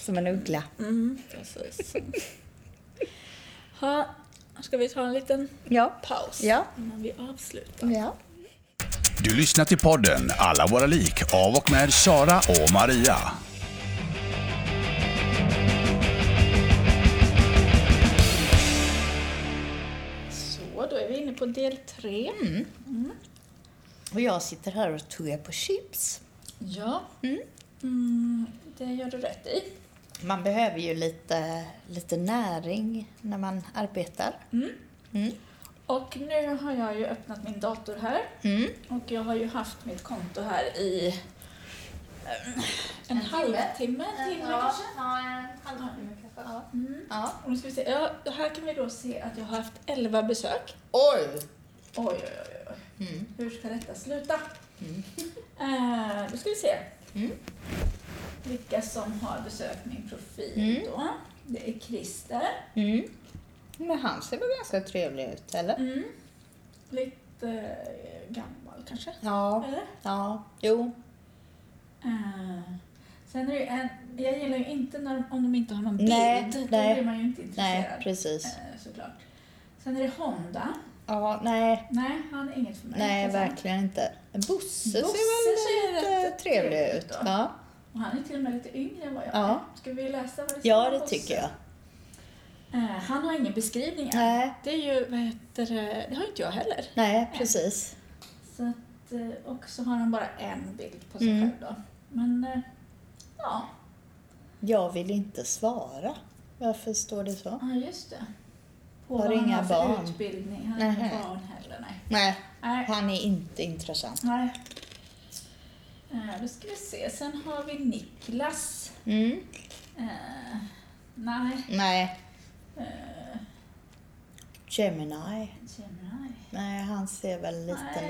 [SPEAKER 2] Som en uggla.
[SPEAKER 1] Mm, precis. ha, ska vi ta en liten
[SPEAKER 2] Ja.
[SPEAKER 1] paus
[SPEAKER 2] Ja.
[SPEAKER 1] innan vi avslutar?
[SPEAKER 2] Ja.
[SPEAKER 3] Du lyssnar till podden Alla våra lik av och med Sara och Maria.
[SPEAKER 1] Så, då är vi inne på del tre. Mm. Mm.
[SPEAKER 2] Och jag sitter här och tuggar på chips.
[SPEAKER 1] Ja,
[SPEAKER 2] mm.
[SPEAKER 1] mm. det gör du rätt i.
[SPEAKER 2] Man behöver ju lite, lite näring när man arbetar. Mm. Mm. Mm.
[SPEAKER 1] Och nu har jag ju öppnat min dator här.
[SPEAKER 2] Mm.
[SPEAKER 1] Och jag har ju haft mitt konto här i eh, en, halvtimme, en timme kanske.
[SPEAKER 2] Ja, en halvtimme kanske. Ja.
[SPEAKER 1] Mm.
[SPEAKER 2] ja.
[SPEAKER 1] Och nu ska vi se. Ja, här kan vi då se att jag har haft 11 besök.
[SPEAKER 2] Oj!
[SPEAKER 1] Oj, oj, oj. oj.
[SPEAKER 2] Mm.
[SPEAKER 1] Hur ska detta sluta? Eh, då ska vi se.
[SPEAKER 2] Mm.
[SPEAKER 1] Vilka som har besökt min profil
[SPEAKER 2] Mm.
[SPEAKER 1] då. Det är Christer.
[SPEAKER 2] Men han ser väl ganska trevlig ut, eller?
[SPEAKER 1] Mm. Lite eh, gammal kanske?
[SPEAKER 2] Ja.
[SPEAKER 1] Eller?
[SPEAKER 2] Ja. Jo.
[SPEAKER 1] Eh, sen är det en, jag gillar ju inte när, om de inte har någon bild.
[SPEAKER 2] Nej,
[SPEAKER 1] Då
[SPEAKER 2] nej.
[SPEAKER 1] blir man ju inte
[SPEAKER 2] Nej,
[SPEAKER 1] intresserad.
[SPEAKER 2] precis.
[SPEAKER 1] Eh, såklart. Sen är det Honda.
[SPEAKER 2] Ja, nej.
[SPEAKER 1] Nej, han är inget för mig.
[SPEAKER 2] Nej, verkligen inte. Bosse, ser väl lite trevlig ut.
[SPEAKER 1] då.
[SPEAKER 2] Ja.
[SPEAKER 1] Och han är till och med lite yngre än vad jag
[SPEAKER 2] Ja.
[SPEAKER 1] är. Ska vi läsa vad det står
[SPEAKER 2] ja, det tycker jag.
[SPEAKER 1] Eh, han har ingen beskrivning än.
[SPEAKER 2] Nej.
[SPEAKER 1] Det är ju, vad heter det, det har inte jag heller.
[SPEAKER 2] Nej, precis.
[SPEAKER 1] Så att, eh, och så har han bara en bild på sig
[SPEAKER 2] Mm.
[SPEAKER 1] själv då. Men, eh, ja.
[SPEAKER 2] Jag vill inte svara. Varför står det så?
[SPEAKER 1] Ja, just det. På
[SPEAKER 2] Har
[SPEAKER 1] vad han
[SPEAKER 2] inga
[SPEAKER 1] har för
[SPEAKER 2] barn.
[SPEAKER 1] utbildning. Han har inga barn heller, nej.
[SPEAKER 2] Nej,
[SPEAKER 1] Nej.
[SPEAKER 2] han är inte intressant.
[SPEAKER 1] nej. Då ska vi se. Sen har vi Niklas.
[SPEAKER 2] Mm.
[SPEAKER 1] Eh, nej.
[SPEAKER 2] Nej.
[SPEAKER 1] Eh,
[SPEAKER 2] Gemini.
[SPEAKER 1] Gemini.
[SPEAKER 2] Nej, han ser väl lite
[SPEAKER 1] Nej.